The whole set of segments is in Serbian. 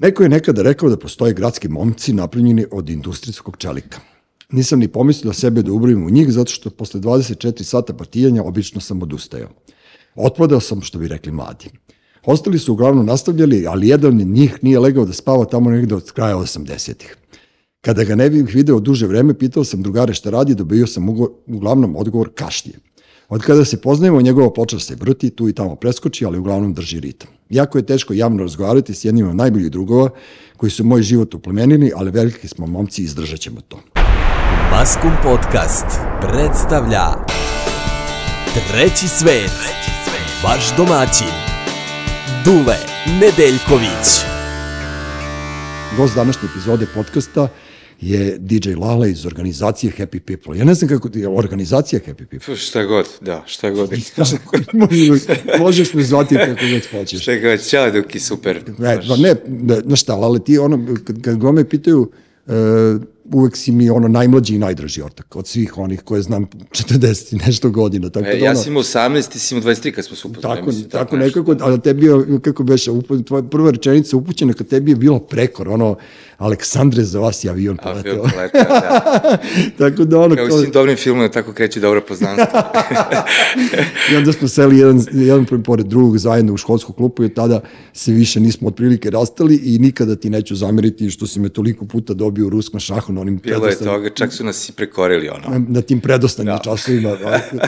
Neko je nekada rekao da postoje gradski momci napravljeni od industrijskog čelika. Nisam ni pomislio sebe da ubrojim u njih, zato što posle 24 sata partijanja obično sam odustajao. Otpadao sam, što bi rekli mladi. Ostali su uglavnom nastavljali, ali jedan od njih nije legao da spava tamo negde od kraja 80-ih. Kada ga ne bih video duže vreme, pitao sam drugare šta radi, dobio sam uglavnom odgovor kašnje. Od kada se poznajemo, njegova ploča se vrti, tu i tamo preskoči, ali uglavnom drži ritam. Jako je teško javno razgovarati s jednim od najboljih drugova koji su moj život uplemenili, ali veliki smo momci i izdržat ćemo to. Maskum Podcast predstavlja Treći svet, vaš domaćin, Dule Nedeljković. Gost današnje epizode podcasta je DJ Lala iz organizacije Happy People. Ja ne znam kako ti je organizacija Happy People. Šta god, da, šta god. možeš, možeš me zvati kako god hoćeš. Šta god, ćao Duki, super. Ne, ne, ne, ne šta, Lale, ti ono, kad, kad gome pitaju, uh, uvek si mi ono najmlađi i najdraži ortak od svih onih koje znam 40 i nešto godina. Tako e, da ja sam imao 18, ti si imao 23 kad smo se upoznali. Tako, mislim, tako, tako nekako, ali tebi je, kako beše, tvoja prva rečenica upućena kad tebi je bilo prekor, ono, Aleksandre, za vas je avion poleteo. Avion poleteo, da. tako da ono... Kao u svim dobrim filmima, tako kreće dobro poznanstvo. I onda smo seli jedan, jedan pored drugog zajedno u školsku klupu i od tada se više nismo otprilike rastali i nikada ti neću zameriti što si me toliko puta dobio u ruskom šahu na onim Bilo je toga, čak su nas i prekorili ono. Na, na tim predostanim da. časovima.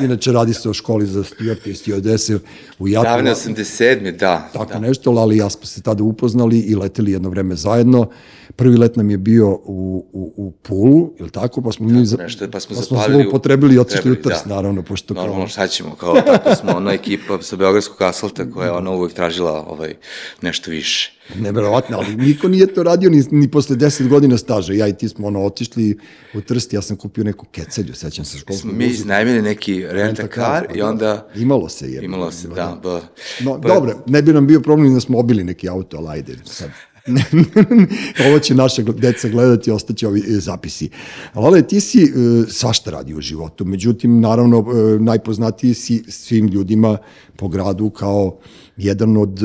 Inače radi se o školi za stijorke i stijodese u Jatu. Davne 87. da. Tako da. nešto, ali ja smo se tada upoznali i leteli jedno vreme zajedno. Prvi let nam je bio u, u, u Pulu, ili tako? Pa smo mi za, nešto, pa smo, pa smo zapalili, upotrebili i otišli u Trst, da. naravno. Pošto Normalno, šta ćemo, kao tako smo, ona ekipa sa Beogradskog asfalta koja je ona uvek tražila ovaj, nešto više. Neverovatno, ali niko nije to radio ni, ni posle 10 godina staža. Ja i ti smo ono otišli u Trst, ja sam kupio neku kecelju, sećam se školsku. Smo mi iznajmili neki renta car i onda... Imalo se je. Imalo se, da. Ba, no, ba, dobro, ne bi nam bio problem da smo obili neki auto, ali ajde, sad Ovo će naše deca gledati, ostaće ovi e, zapisi. Ale, ti si e, svašta radi u životu, međutim, naravno, e, najpoznatiji si svim ljudima po gradu kao jedan od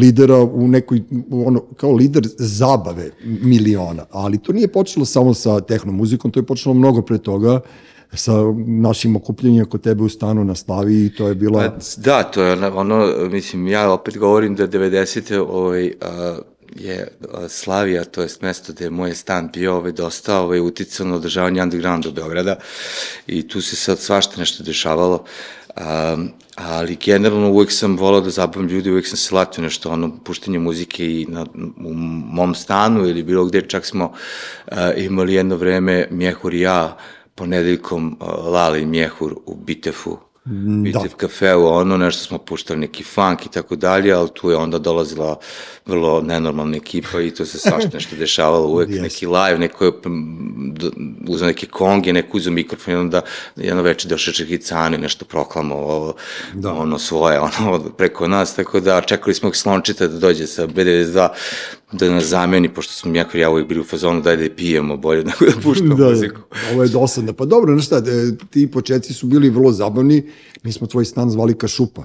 lidera u nekoj, ono, kao lider zabave miliona, ali to nije počelo samo sa tehnomuzikom, to je počelo mnogo pre toga, sa našim okupljenjem kod tebe u stanu na Slavi i to je bilo... Pa, da, to je ono, mislim, ja opet govorim da 90. ovaj, a, je Slavija, to je mesto gde je moj stan bio ovaj, dosta ovaj, uticao na održavanje undergrounda Beograda i tu se sad svašta nešto dešavalo. Um, ali generalno uvek sam volao da zabavim ljudi, uvek sam se latio nešto, ono, puštanje muzike i na, u mom stanu ili bilo gde, čak smo uh, imali jedno vreme Mjehur i ja ponedeljkom uh, Lali Mjehur u Bitefu, Bitev da. kafeu, ono, nešto smo puštali neki funk i tako dalje, ali tu je onda dolazila vrlo nenormalna ekipa i to se svašta nešto dešavalo, uvek yes. neki live, neko je uzao neke konge, neko uzao mikrofon i onda jedno večer došao Čehicani, nešto proklamovao da. ono svoje, ono, preko nas, tako da čekali smo Slončita da dođe sa B92 da nas zameni, pošto smo jako ja uvijek bili u fazonu, daj da je pijemo bolje nego da puštamo da, muziku. Ovo je dosadno. Pa dobro, znaš šta, ti početci su bili vrlo zabavni, mi smo tvoj stan zvali Kašupa.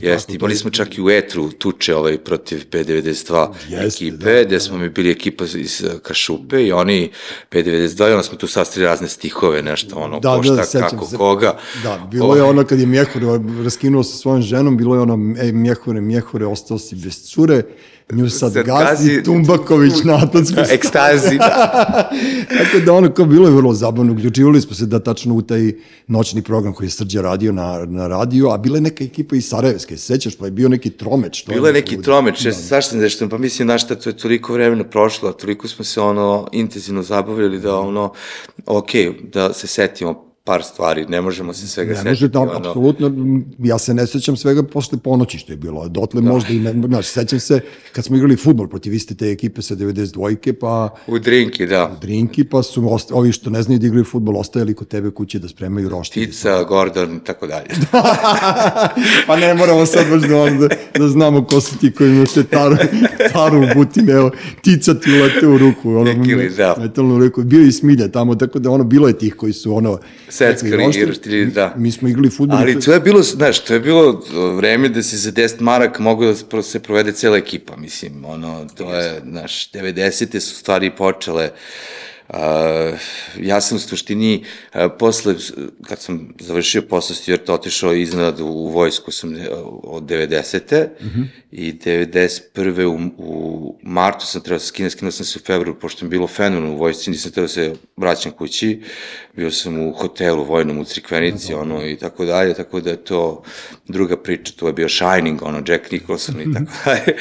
Jeste, imali smo čak i u etru tuče ovaj protiv P92 Jeste, ekipe, da, gde da. smo mi bili ekipa iz uh, Kašupe i oni P92 i onda smo tu sastavili razne stihove, nešto ono, da, ko šta, da, kako, se. koga. Da, bilo ovaj. je ono kad je Mjehur raskinuo sa svojom ženom, bilo je ono, ej, Mjehore, Mjehore, ostao si bez cure, Nju sad, sad gazi, gazi Tumbaković na Atlatsku Ekstazi, da. Tako da ono, kao bilo je vrlo zabavno, uključivali smo se da tačno u taj noćni program koji je Srđa radio na, na radiju, a bila je neka ekipa iz Sarajevske, sećaš, pa je bio neki tromeč. Bilo je neki tromeč, da. sašto nešto, pa mislim, znaš šta, to je toliko vremena prošlo, toliko smo se ono intenzivno zabavljali da ono, ok, da se setimo par stvari, ne možemo se svega setiti. Ne može, da, ono... apsolutno, ja se ne sećam svega posle ponoći što je bilo, dotle da. možda i ne, znaš, sećam se kad smo igrali futbol protiv iste te ekipe sa 92-ke, pa... U Drinki, da. U Drinki, pa su osta, ovi što ne znaju da igraju futbol ostajali kod tebe kuće da spremaju roštilje. Tica, Gordon tako dalje. pa ne moramo sad baš da, da, da znamo ko su ti koji imaju te taru, taru u butine, evo, Tica ti ulete u ruku, ono, Nekili, da. metalnu ruku, bio i Smilja tamo, tako da ono, bilo je tih koji su ono, Seckali, igraš ti, da. Mi smo igrali futbol. Ali to je bilo, znaš, to je bilo vreme da se za 10 marak mogu da se provede cela ekipa, mislim, ono, to je, znaš, 90. su stvari počele, Uh, ja sam u suštini, uh, posle, kad sam završio posao Stuart, otišao iznad u, vojsku sam de- od 90. Mm -hmm. i 91. U, u martu sam trebao da se skinuo sam se u februaru, pošto mi je bilo fenomenalno u vojsci, nisam trebao da se vraćam kući, bio sam u hotelu vojnom u Crikvenici, ono, i tako dalje, tako da je to druga priča, to je bio Shining, ono, Jack Nicholson i tako dalje.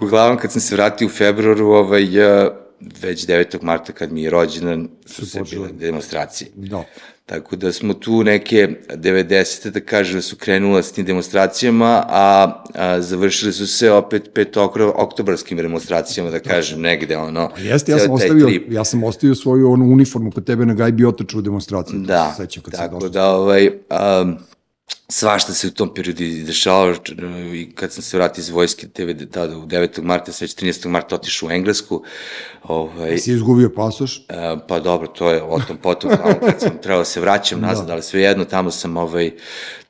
Uglavnom, kad sam se vratio u februaru, ovaj, uh, već 9. marta kad mi je rođendan su se bile demonstracije. Da. Tako da smo tu neke 90. da kažem da su krenula s tim demonstracijama, a, a završili su se opet pet oktobarskim demonstracijama, da kažem, negde, ono. Jeste, ja sam ostavio, trip. ja sam ostavio svoju onu uniformu kod tebe na gajbi otaču u demonstraciji. to Da, se sećam kad tako da, ovaj, um, svašta se u tom periodu i dešavalo i kad sam se vratio iz vojske TV, tada u 9. marta, sve 13. marta otišao u Englesku, ovaj, Si izgubio pasoš? E, pa dobro, to je o tom potom, tamo kad sam trebao da se vraćam nazad, ali svejedno, tamo sam, ovaj,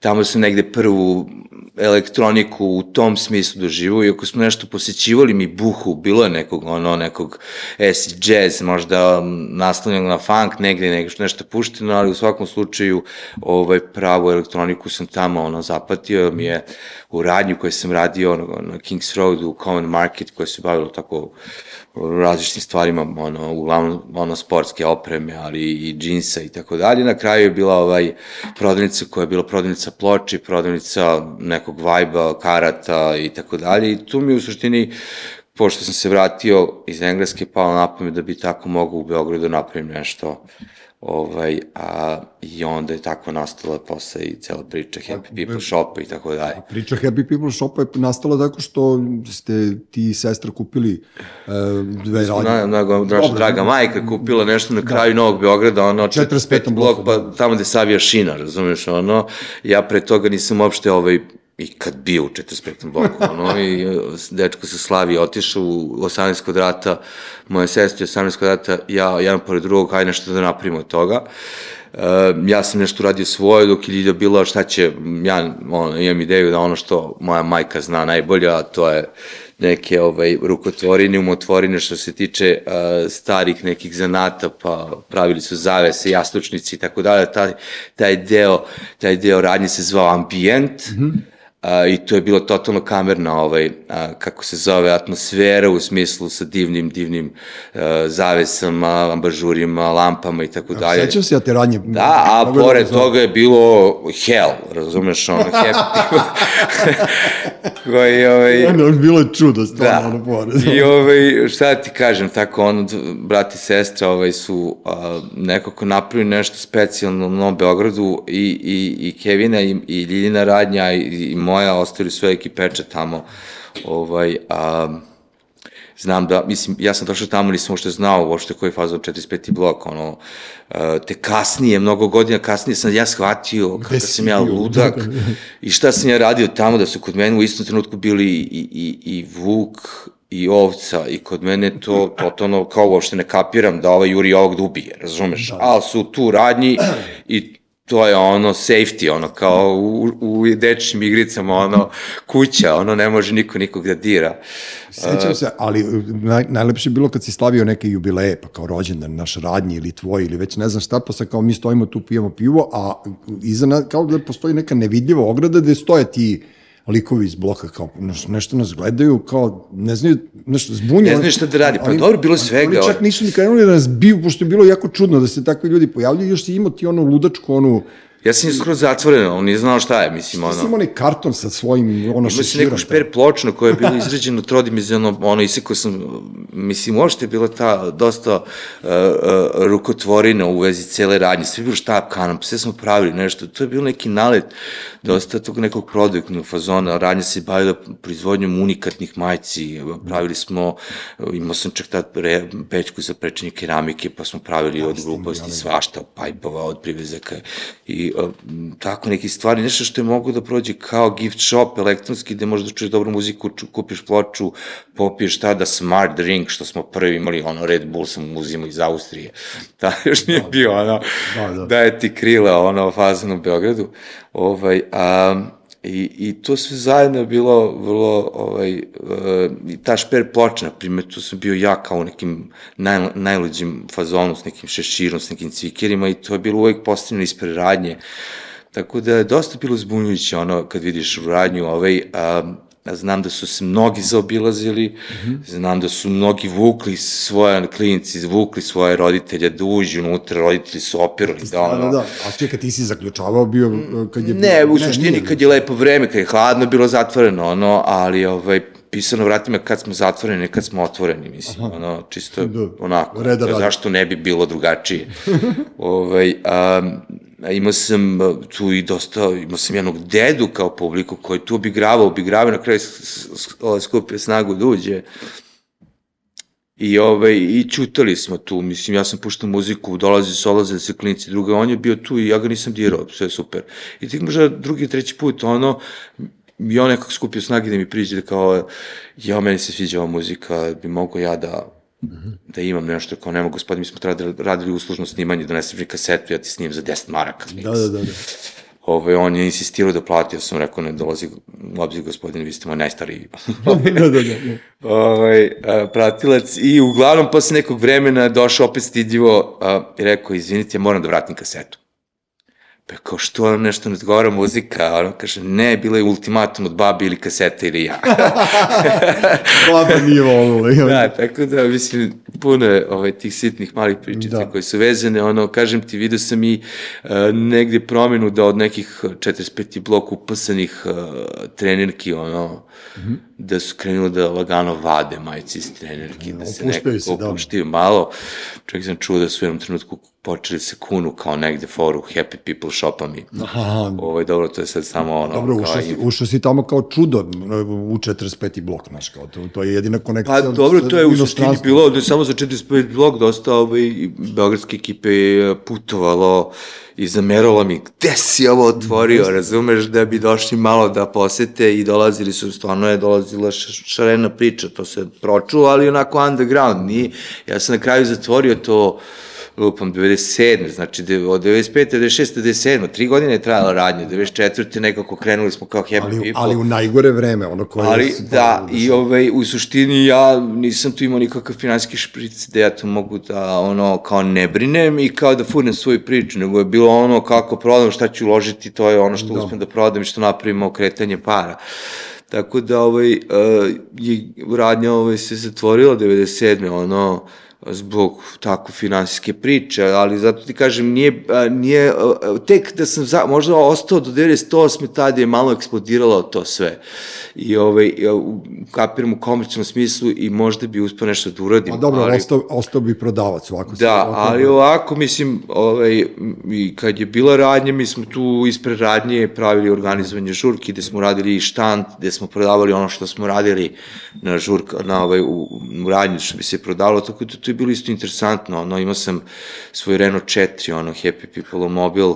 tamo sam negde prvu elektroniku u tom smislu doživao, iako smo nešto posećivali mi buhu, bilo je nekog, ono, nekog acid jazz, možda naslovnjeg na funk, negde nešto, nešto pušteno, ali u svakom slučaju, ovaj, pravu elektroniku sam tamo, ono, zapatio, mi je u radnju koju sam radio ono, na Kings Road u Common Market, koje se bavilo tako različitim stvarima, ono, uglavnom, ono, sportske opreme, ali i džinsa i tako dalje. Na kraju je bila ovaj prodavnica koja je bila prodavnica ploči, prodavnica nekog vajba, karata i tako dalje. I tu mi u suštini, pošto sam se vratio iz Engleske, palo na pamet da bi tako mogao u Beogradu da napravim nešto ovaj, a, i onda je tako nastala posle i cela priča Happy People Shopa i tako dalje. Priča Happy People Shopa je nastala tako što ste ti i sestra kupili uh, dve radnje. Na, na, naša Dobro. draga majka kupila nešto na kraju Novog Beograda, ono, 45. 45. blok, pa tamo gde savija šina, razumeš, ono, ja pre toga nisam uopšte ovaj, i kad bio u 45. bloku, ono, i e, dečko sa Slavi otišao u 18 kvadrata, moje sestre 18 kvadrata, ja jedan pored drugog, hajde nešto da napravimo od toga. Uh, ja sam nešto uradio svoje, dok je Ljilja bila šta će, ja ono, imam ideju da ono što moja majka zna najbolje, a to je neke ovaj, rukotvorine, umotvorine što se tiče uh, starih nekih zanata, pa pravili su zavese, jastučnici i tako dalje, taj, taj deo, taj deo radnje se zvao ambijent, mm -hmm. A, I to je bilo totalno kamerna, ovaj, a, kako se zove, atmosfera u smislu sa divnim, divnim a, zavesama, ambažurima, lampama i tako dalje. Sećam se ja te radnje. Da, a da pored toga je bilo hell, razumeš, ono, happy. koji, ovaj, Ono, bilo je čudo, stvarno, Da. ono pored. I ovaj, šta ti kažem, tako ono, brat i sestra ovaj, su a, nekako napravili nešto specijalno u Novom Beogradu i, i, i Kevina i, i Ljiljina radnja i, i moja ostavili svoje ekipeče tamo. Ovaj, a, znam da, mislim, ja sam došao tamo, nisam uopšte znao uopšte koji je fazon 45. blok, ono, e, te kasnije, mnogo godina kasnije sam ja shvatio kako sam ja ludak i šta sam ja radio tamo, da su kod mene u istom trenutku bili i, i, i Vuk i ovca i kod mene to totalno kao uopšte ne kapiram da ovaj Juri ovog da ubije, razumeš? Da. Ali su tu radnji i to je ono safety, ono kao u, u dečnim igricama, ono kuća, ono ne može niko nikog da dira. Sećam se, ali naj, najlepše je bilo kad si slavio neke jubileje, pa kao rođendan, naš radnji ili tvoj, ili već ne znam šta, pa sad kao mi stojimo tu, pijemo pivo, a iza nas, kao da postoji neka nevidljiva ograda gde stoje ti likovi iz bloka, kao nešto, nas gledaju, kao ne znaju, nešto zbunjaju. Ne znaju šta da radi, pa dobro, bilo svega. Oni čak nisu ni krenuli da nas biju, pošto je bilo jako čudno da se takvi ljudi pojavljaju, još si imao ti onu ludačku, onu, Ja sam je skoro zatvoren, on nije znao šta je, mislim, si ono. imao onaj karton sa svojim, ono Ima se šeširom. neko šper pločno koje je bilo izrađeno trodimenzionalno, ono, isekao sam, mislim, uopšte je bila ta dosta uh, uh, rukotvorina u vezi cele radnje, sve je bilo štab kanap, sve smo pravili nešto, to je bio neki nalet dosta tog nekog produktnog fazona, radnja se bavila proizvodnjom unikatnih majci, pravili smo, imao sam čak tad re, pećku za prečenje keramike, pa smo pravili od gluposti svašta, pajpova, od privezaka i tako neke stvari, nešto što je mogu da prođe kao gift shop elektronski, gde možeš da čuješ dobru muziku, ču, kupiš ploču, popiješ tada smart drink, što smo prvi imali, ono Red Bull sam uzimao iz Austrije. Da, još nije bio, ono, Da, da. da je ti krila, ono, fazan u Beogradu. Ovaj, a, I, I to sve zajedno je bilo vrlo, ovaj, i ta šper ploča, na primjer, tu sam bio ja kao nekim naj, najluđim fazonu, s nekim šeširom, s nekim cvikerima i to je bilo uvek postavljeno ispred radnje. Tako da je dosta bilo zbunjujuće ono kad vidiš u radnju ovaj, a, znam da su se mnogi zaobilazili, mm -hmm. znam da su mnogi vukli svoje klinici, vukli svoje roditelje da uđu unutra, roditelji su opirali da ono... Da, da, a čekaj, ti si zaključavao bio kad je... Ne, u suštini nije. kad je lepo vreme, kad je hladno, bilo zatvoreno, ono, ali ovaj, pisano vratima kad smo zatvoreni, kad smo otvoreni, mislim, Aha. ono, čisto Da. onako, Reda radi. zašto ne bi bilo drugačije. ovaj, a imao sam a, tu i dosta, imao sam jednog dedu kao publiku koji tu obigravao, obigravao, na kraju ovaj, skupio snagu da uđe. I, ovaj, I čutali smo tu, mislim, ja sam puštao muziku, dolazi solaze se klinici druge, on je bio tu i ja ga nisam dirao, sve super. I tik možda drugi, treći put, ono, i on nekako skupio snage da mi priđe da kao, ja, meni se sviđa ova muzika, bi mogo ja da, da imam nešto, kao nema gospodin, mi smo radili, radili uslužno snimanje, donesem mi kasetu, ja ti snimim za 10 maraka. Da, da, da. da. Ove, on je insistirao da plati, ja sam rekao, ne dolazi u obzir gospodine, vi ste moj najstariji da, da, da, da. ovaj, a, pratilac i uglavnom posle nekog vremena došao opet stidljivo a, i rekao, izvinite, moram da vratim kasetu. Pa kao, što vam nešto ne odgovara muzika? A ono kaže, ne, bila je ultimatum od babi ili kaseta ili ja. Baba nije volila. Ja. da, tako da, mislim, puno je ovaj, tih sitnih malih pričica Da. koje su vezane, ono, kažem ti, vidio sam i uh, negde promenu da od nekih 45 blok upasanih uh, trenerki, ono, mm. -hmm. Da su krenuli da lagano vade majci iz trenerki, da se nekako se, da. opuštaju malo. Čak sam čuo da su u jednom trenutku počeli se kunu kao negde foru Happy People shopami. Aha, Ovo je dobro, to je sad samo ono... Dobro, ušao si, ušao si tamo kao čudo u 45. blok, znaš, kao to, to je jedina konekcija. Pa dobro, to je u suštini bilo da je samo za 45 blok dosta ovaj, beogradske ekipe putovalo i zameralo mi, gde si ovo otvorio, razumeš, da bi došli malo da posete i dolazili su, stvarno je dolazila šarena priča, to se pročulo, ali onako underground, nije, ja sam na kraju zatvorio to, lupam, 97. Znači, od 95. 96. 97. Tri godine je trajala radnja, 94. nekako krenuli smo kao happy Ali, people. ali u najgore vreme, ono koje... Ali, se- da, i ovaj, u suštini ja nisam tu imao nikakav finanski špric da ja tu mogu da, ono, kao ne brinem i kao da furnem svoju priču, nego je bilo ono kako prodam, šta ću uložiti, to je ono što da. uspem da prodam i što napravimo kretanje para. Tako da, ovaj, uh, je radnja ovaj, se zatvorila 97. ono, zbog tako finansijske priče, ali zato ti kažem, nije, a, nije a, tek da sam za, možda ostao do 98. tada je malo eksplodiralo to sve. I ovaj, kapiram u komercijalnom smislu i možda bi uspio nešto da uradim. Pa dobro, ali, ostao, ostao bi prodavac ovako. se- Da, ovako- ali ovako, mislim, ovaj, i kad je bila radnja, mi smo tu ispred radnje pravili organizovanje žurki, gde smo radili i štant, gde smo prodavali ono što smo radili na žurka, na ovaj, u, u radnji, što bi se prodavalo, tako da to je bilo isto interesantno, ono, imao sam svoj Renault 4, ono, Happy People mobil,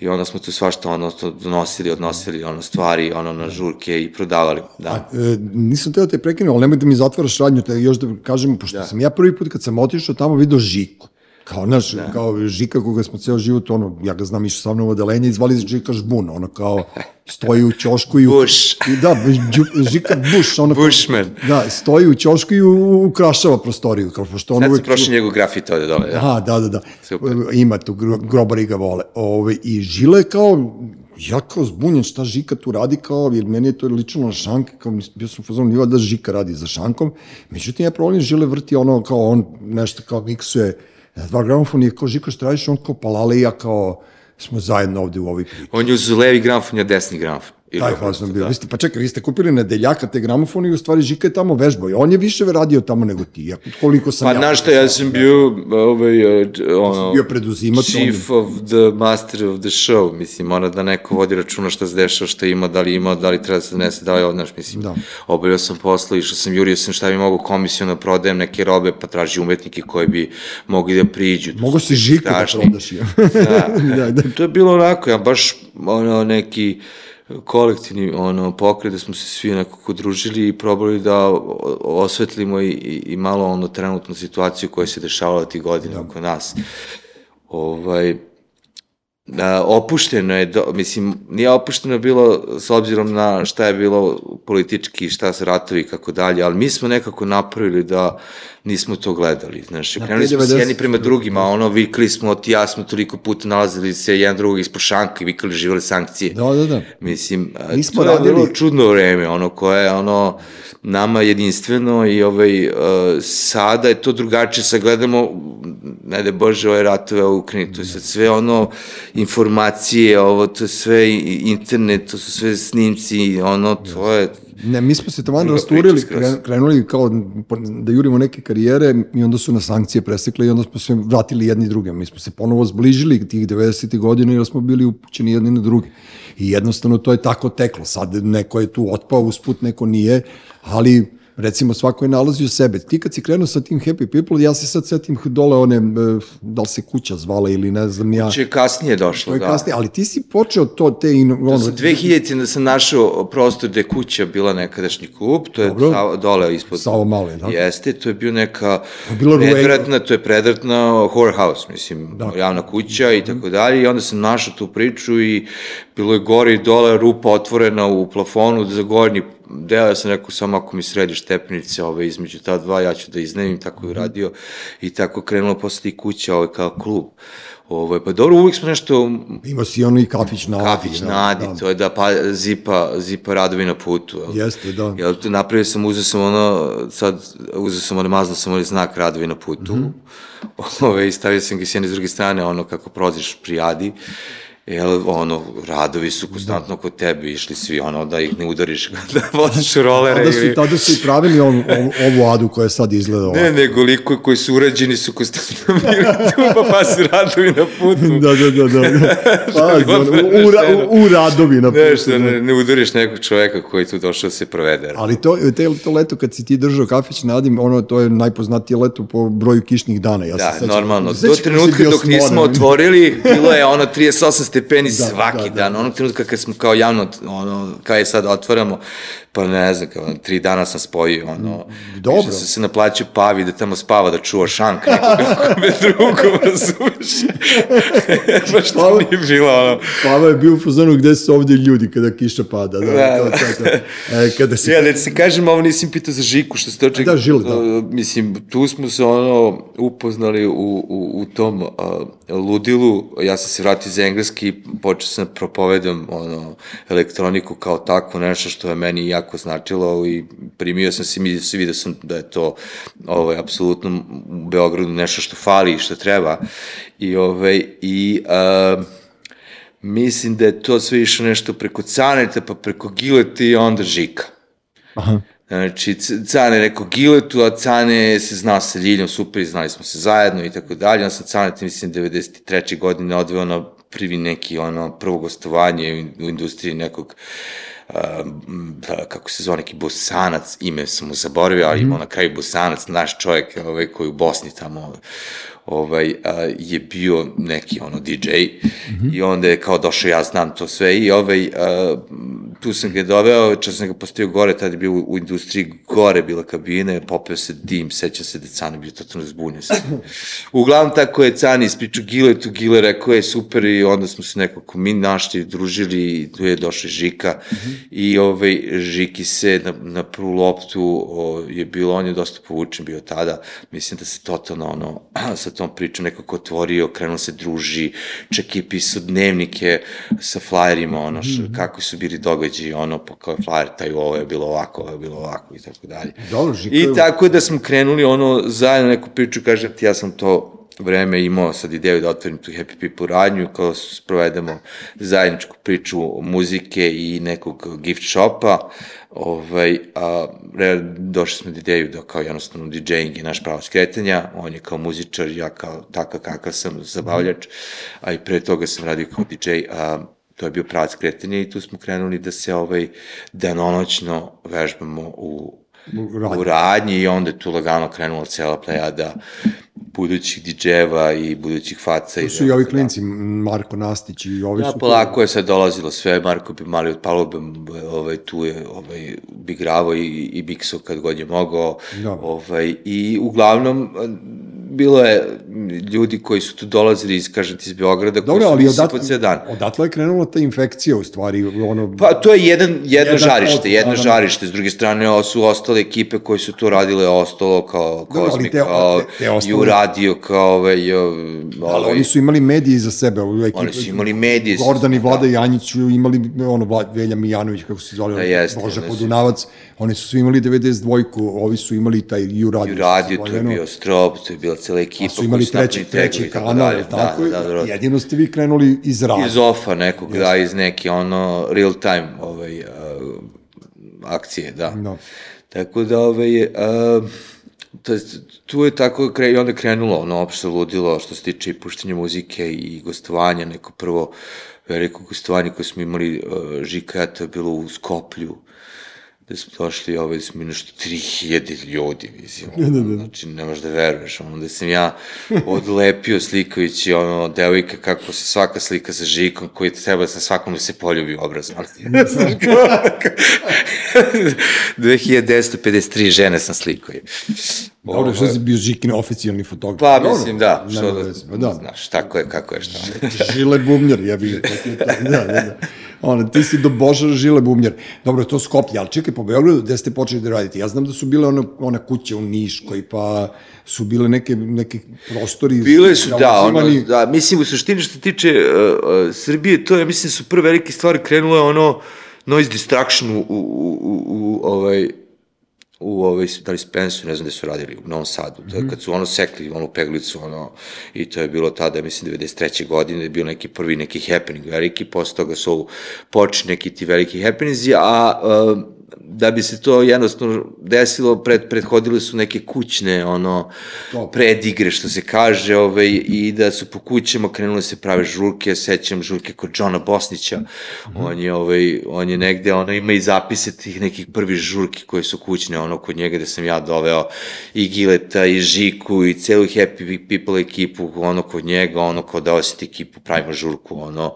i onda smo tu svašta, ono, to donosili, odnosili, ono, stvari, ono, na žurke i prodavali, da. E, nisam teo te prekinuo, ali nemoj da mi zatvaraš radnju, te još da kažem, pošto da. sam ja prvi put kad sam otišao tamo video Žiku. Kao, naš, da. kao Žika koga smo ceo život, ono, ja ga znam išao sa mnom u odelenje i zvali Žika Žbun, ono kao, stoji u ćošku i... U, Bush. I da, Žika Bush, ono... Bushman. Da, stoji u ćošku i u- ukrašava prostoriju, kao pošto on Sad uvek... sam prošao njegov grafit ovde dole, da. Da, da, da. Super. Ima tu, gro- grobari ga vole. Ove, I Žile kao, ja kao zbunjen šta Žika tu radi kao, jer meni je to lično na šanke, kao bio sam u fazonu, nije da Žika radi za šankom, međutim ja problem Žile vrti ono kao on nešto kao miksuje na dva gramofona i kao Žiko šta radiš, on kao palale i ja kao smo zajedno ovde u ovoj priči. On je uz levi gramfon, ja desni gramfon. Ili Taj fazon bio. da. Vi ste, pa čekaj, vi ste kupili nedeljaka te gramofone i u stvari Žika je tamo vežbao. I on je više radio tamo nego ti. Ja, koliko sam Pa, ja... znaš šta, ja sam bio, ovaj, uh, ono... bio preduzimač, Chief of the master of the show, mislim, mora da neko vodi računa šta se dešava, šta ima, da li ima, da li treba da se donese, da li odnaš, mislim. Da. Obavljao sam posla, išao sam, jurio sam šta bi mogu komisijno da prodajem neke robe, pa traži umetnike koji bi mogli da priđu. Mogu si Žiku da strašni. prodaš. Ja. Da, da, da. to je bilo onako, ja baš ono, neki kolektivni ono, pokret da smo se svi nekako družili i probali da osvetlimo i, i, malo ono trenutnu situaciju koja se dešavala tih godina da. oko nas. Ovaj, opušteno je, do, mislim, nije opušteno bilo s obzirom na šta je bilo politički, šta su ratovi i kako dalje, ali mi smo nekako napravili da nismo to gledali, znaš, Na krenuli smo se 90 jedni prema drugima, ono, vikli smo, ti ja smo toliko puta nalazili se jedan drugog ispod šanka i vikali živali sankcije. Da, da, da. Mislim, Nismo to je radili- vrlo čudno vreme, ono koje je ono nama jedinstveno i ovaj, uh, sada je to drugačije, sad gledamo, ne da Bože, ove ratove u Ukrajini, to je sad sve ono, informacije, ovo, to je sve i- internet, to su sve snimci, ono, to je, Ne, mi smo se tamo rasturili, krenuli kao da jurimo neke karijere i onda su nas sankcije presekle i onda smo se vratili jedni druge. Mi smo se ponovo zbližili tih 90. godina jer smo bili upućeni jedni na druge. I jednostavno to je tako teklo. Sad neko je tu otpao usput, neko nije, ali recimo svako je nalazio sebe. Ti kad si krenuo sa tim Happy People, ja se sad setim dole one, e, da li se kuća zvala ili ne znam ja. će kasnije To došlo, je da. kasnije, ali ti si počeo to, te... In, ono, Sa 2000 da sam našao prostor gde je kuća bila nekadašnji klub, to je Dobro. Sava, dole ispod... Savo Male, da? Jeste, to je bio neka je bilo predratna, to je predratna whorehouse, mislim, da. javna kuća i tako dalje, i onda sam našao tu priču i bilo je gore i dole rupa otvorena u plafonu za gornji deo, ja sam rekao samo ako mi središ stepenice ove, između ta dva, ja ću da iznajmim, tako je uradio i tako krenulo posle tih kuća ovaj, kao klub. Ovo, pa dobro, uvijek smo nešto Imao si ono i kafić na Kafić da, Nadi, da. to je da pa, zipa, zipa radovi na putu. Jel? Jeste, da. Jel, to napravio sam, uzeo sam ono, sad, uzeo sam ono, mazno sam onaj znak radovi na putu, mm Mhm. -hmm. Ove, i stavio sam ga s jedne s druge strane, ono, kako proziš pri Adi, Jel, ono, radovi su konstantno kod tebe, išli svi, ono, da ih ne udariš kada voziš rolere Tada su, ili... tada su i pravili ovu, ovu, ovu adu koja sad izgleda ovako. Ne, nego likovi koji su urađeni su konstantno bili tu, pa, pa su radovi na putu. da, da, da, da. Pazi, ono, u, u, ra- u, u radovi na putu, što da. ne, ne udariš nekog čoveka koji je tu došao da se provede. Ali to, te, to leto kad si ti držao kafić na Adim, ono, to je najpoznatije leto po broju kišnih dana. Ja Da, se sećam. normalno. Do trenutka dok nismo otvorili, bilo je ono 38 stepeni svaki da, da. dan. Onog trenutka kad smo kao javno, ono, kao je sad otvaramo, pa ne znam, kao, tri dana sam spojio, ono, Dobro. išao sam se naplaćao pavi da tamo spava, da čuva šank nekog me drugom, razumiješ? Baš to Pava- nije bilo, ono, Pava je bio u fazonu gde su ovdje ljudi kada kiša pada. Da, Da, to, da. to, to. E, kada si... Ja, da ti se kažem, ovo nisam pitao za Žiku, što se toče... Da, Žil, da. Mislim, tu smo se ono upoznali u, u, u tom uh, ludilu, ja sam se vratio iz engleski, počeo sam da propovedam ono, elektroniku kao takvo, nešto što je meni jako značilo i primio sam se, se vidio sam da je to ovaj, apsolutno u Beogradu nešto što fali i što treba. I, ovaj, i uh, mislim da je to sve išlo nešto preko Caneta, pa preko Gileta i onda Žika. Aha. Znači, Cane je rekao Giletu, a Cane se znao sa Ljiljom, super, i znali smo se zajedno i tako dalje. On sam Cane, mislim, 93. godine odveo na prvi neki, ono, prvo gostovanje u industriji nekog da, kako se zove, neki bosanac, ime sam mu zaboravio, ali imao na kraju bosanac, naš čovjek ovaj, koji u Bosni tamo ovaj, a, je bio neki ono DJ mm -hmm. i onda je kao došao, ja znam to sve i ovaj, a, tu sam ga doveo, čas sam ga postavio gore, tada je bio u, u industriji gore bila kabina, popeo se dim, seća se da Cani bio totalno zbunio se. Uglavnom tako je Cani ispričao Giletu, Gile rekao je super i onda smo se nekako mi našli, družili i tu je došao Žika mm -hmm. i ovaj, Žiki se na, na prvu loptu o, je bilo, on je dosta povučen bio tada, mislim da se totalno ono, sa tom pričom nekako otvorio, krenuo se druži, čak je pisao dnevnike sa flajerima, ono, š, kako su bili događaji, ono, pa kao je flajer, taj ovo je bilo ovako, ovo je bilo ovako i tako dalje. Dobro, I tako da smo krenuli ono zajedno neku priču, kažem ti, ja sam to vreme imao sad ideju da otvorim tu Happy People radnju, kao sprovedemo zajedničku priču muzike i nekog gift shopa, ovaj, a, došli smo do ideju da kao jednostavno DJing je naš pravo skretanja, on je kao muzičar, ja kao takav kakav sam zabavljač, a i pre toga sam radio kao DJ, a, to je bio pravac kretanja i tu smo krenuli da se ovaj danonoćno vežbamo u u radnji i onda je tu lagano krenula cela plejada budućih DJ-eva i budućih faca. To su i ovi klinci, Marko Nastić i ovi da, su... polako je sad dolazilo sve, Marko bi mali od palube, ovaj, tu je ovaj, bi gravo i, i Bikso kad god je mogao. Da. Ovaj, I uglavnom, bilo je ljudi koji su tu dolazili iz, kažete, iz Beograda, Dobro, koji su ali odat, po cijel dan. Odatle je krenula ta infekcija, u stvari, ono... Pa, to je jedan, jedno jedan žarište, od, jedno da, žarište, s druge strane, su ostale ekipe koji su tu radile, ostalo kao Kozmik, te, kao te, te ostale... Radio, kao ovaj... ovaj ali oni su imali medije iza sebe. Ekipe, oni su imali medije. Gordon i Vlada da. Janjić su imali, ono, Velja Mijanović, kako se zove, da, jeste, Boža Podunavac, oni su svi imali 92-ku, ovi su imali taj U Radio. U Radio, to je bio Strop, to je bila cela ekipa. su imali treći, treći kanal, dalje, tako? Da, da, da, jedino ste vi krenuli iz rada. Iz ofa nekog, yes. da, iz neke ono real time ovaj, uh, akcije, da. No. Da. Tako da, ovaj, uh, to je, tu je tako kre, i onda krenulo ono opšte ludilo što se tiče i puštanja muzike i gostovanja, neko prvo veliko gostovanje koje smo imali uh, Žika, to je bilo u Skoplju, da smo došli, ovaj, smo nešto 3000 ljudi, mislim, ono, da, da, da. znači, ne možeš da veruješ, ono, da sam ja odlepio slikajući, ono, devojka, kako se svaka slika sa žikom, koji treba sa svakom da se poljubi obraz, ono, 2253 žene sam slikao. Dobro, što si bio Žikin oficijalni fotograf? Pa, mislim, da, što da, da, znaš, tako je, kako je, šta. Žile bubnjar, ja bih, da, da, da ona, ti si do Boža žile bumljer. Dobro, to Skoplje, ali čekaj, po Beogradu, gde ste počeli da radite? Ja znam da su bile one, one kuće u Niškoj, pa su bile neke, neke prostori... Bile su, da, ono, da, mislim, u suštini što se tiče uh, uh, Srbije, to je, mislim, su prve velike stvari krenule ono noise distraction u, u, u, u ovaj, u ovaj, da li Spensu, ne znam gde su radili, u Novom Sadu, mm -hmm. kad su ono sekli, onu peglicu, ono, i to je bilo tada, mislim, 93. godine, je bio neki prvi neki happening veliki, posle toga su počeli neki ti veliki happenings, a uh, da bi se to jednostavno desilo, pred, prethodile su neke kućne, ono, Top. predigre, što se kaže, ovaj, i da su po kućama krenule se prave žurke, sećam žurke kod Johna Bosnića, mm -hmm. on je, ovaj, on je negde, ono, ima i zapise tih nekih prvih žurki koje su kućne, ono, kod njega da sam ja doveo i Gileta, i Žiku, i celu Happy People ekipu, ono, kod njega, ono, kod da osjeti ekipu, pravimo žurku, ono,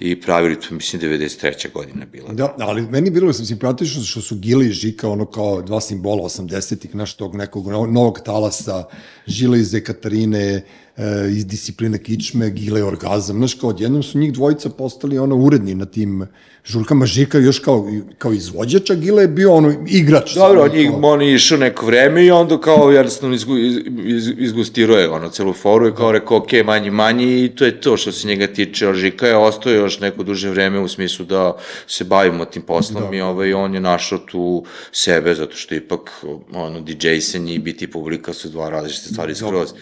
i pravili to, mislim, 93. godina bila. Da, ali meni bilo sam simpatično što su Gile i Žika, ono kao dva simbola 80-ih, naš tog nekog novog talasa, Žile iz Ekaterine, e, iz discipline kičme, Gile orgazam, znaš, kao odjednom su njih dvojica postali ono uredni na tim Žurkama Žika još kao, kao izvođač, a Gile je bio ono igrač. Dobro, on, kao... on je išao neko vreme i onda kao jednostavno izgu, iz, iz, izgustirao je ono celu foru i kao rekao ok, manji, manji i to je to što se njega tiče, Žika je ostao još neko duže vreme u smislu da se bavimo tim poslom da. i ovaj, on je našao tu sebe, zato što ipak ono, DJ sen i biti publika su dva različite stvari skroz. Da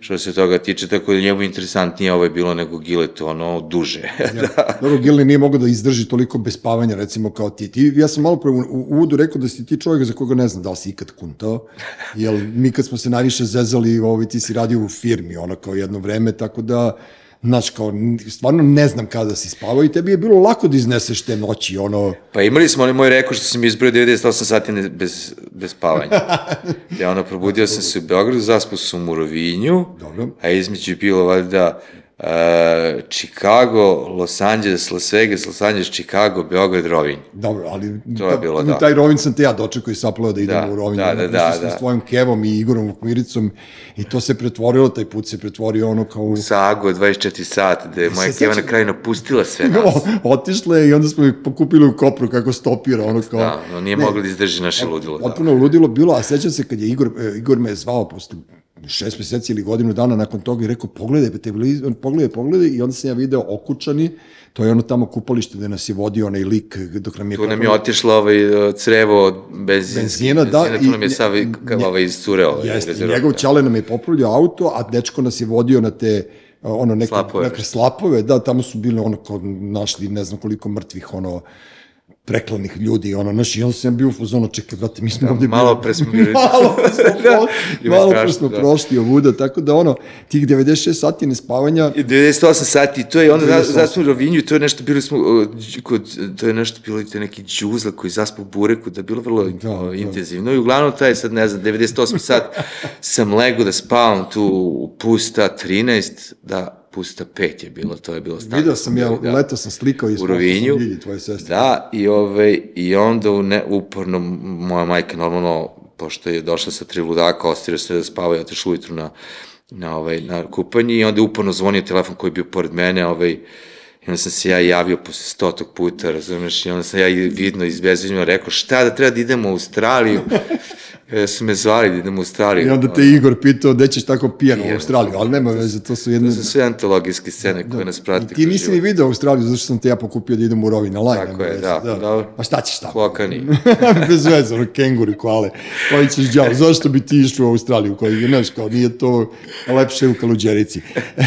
što se toga tiče, tako da njemu interesantnije ovo je bilo nego Gilet, ono, duže. da. Dobro, Gilet nije mogao da izdrži toliko bez spavanja, recimo, kao ti. ti ja sam malo pre u uvodu rekao da si ti čovjek za koga ne znam da li si ikad kuntao, jer mi kad smo se najviše zezali, ovaj, ti si radio u firmi, ono, kao jedno vreme, tako da znaš, kao, stvarno ne znam kada si spavao i tebi je bilo lako da izneseš te noći, ono... Pa imali smo onaj moj rekord što sam izbrojio 98 sati bez, bez spavanja. ja ono, probudio sam se u Beogradu, zaspao sam u Rovinju, Dobro. a između je bilo valjda uh, Chicago, Los Angeles, Las Vegas, Los Angeles, Chicago, Beograd, Rovinj. Dobro, ali to je bilo, da. taj Rovinj sam te ja dočekao i saplao da idemo da, u Rovinj. Da, da, da, da. S tvojim Kevom i Igorom Vukmiricom i to se pretvorilo, taj put se pretvorio ono kao... U Sago, 24 sata, da je moja Keva na kraju napustila sve nas. otišla je i onda smo ih pokupili u Kopru kako stopira, ono kao... Da, no nije ne, mogli da izdrži naše ludilo. Potpuno da. ludilo bilo, a sećam se kad je Igor, e, Igor me zvao posle šest meseci ili godinu dana nakon toga i rekao, pogledaj, televizor, pogledaj, pogledaj, i onda sam ja video okučani, to je ono tamo kupalište gde nas je vodio onaj lik dok nam je... Tu nam je otišlo ovaj crevo od benzinski, Benzina, da, benzina, tu nam je sav ovaj iscureo. Ovaj, Jeste, rezervoar. njegov čale nam je popravljao auto, a dečko nas je vodio na te ono neke, Slapove. neke slapove, da, tamo su bili ono kao našli ne znam koliko mrtvih ono preklanih ljudi, ono, znaš, i onda sam bio u fazonu, čekaj, brate, mi smo ovde malo bili- pre smo bili- malo pre smo, Da, malo pre smo da. prošli ovuda, tako da, ono, tih 96 sati nespavanja, I 98 sati, to je onda 98. zaspo u Rovinju, to je nešto bilo smo, kod, to je nešto bilo, je neki džuzla koji zaspo u bureku, da je bilo vrlo Da, o, da. intenzivno i uglavnom taj sad, ne znam, 98 sat sam lego da spavam tu u pusta 13, da, pusta 5 je bilo, to je bilo stano. video sam ja, leto sam slikao i u Rovinju. tvoje sestre. Da, i, ovaj, i onda u ne, uporno moja majka normalno, pošto je došla sa tri ludaka, ostavio se da spava i otišla ujutru na, na, ovaj, na kupanje i onda je uporno zvonio telefon koji je bio pored mene, ovaj, I onda sam se ja javio posle stotog puta, razumeš, i onda sam ja vidno iz bezvidnjima rekao, šta da treba da idemo u Australiju? Me zvali da idemo u Australiju. I onda te Igor pitao gde ćeš tako pijan u. Australiju, ali nema veze, to su jedne... To su sve antologijske scene koje nas prate. I ti nisi ni video Australiju, zašto sam te ja pokupio da idem u rovi na lajn. Tako je, veze, da, dobro. A šta ćeš tamo? Klokani. Bez veze, ono, kenguri, koale. Koji ćeš djavo, zašto bi ti išao u Australiju? Koji, znaš, kao, nije to lepše u Kaluđerici.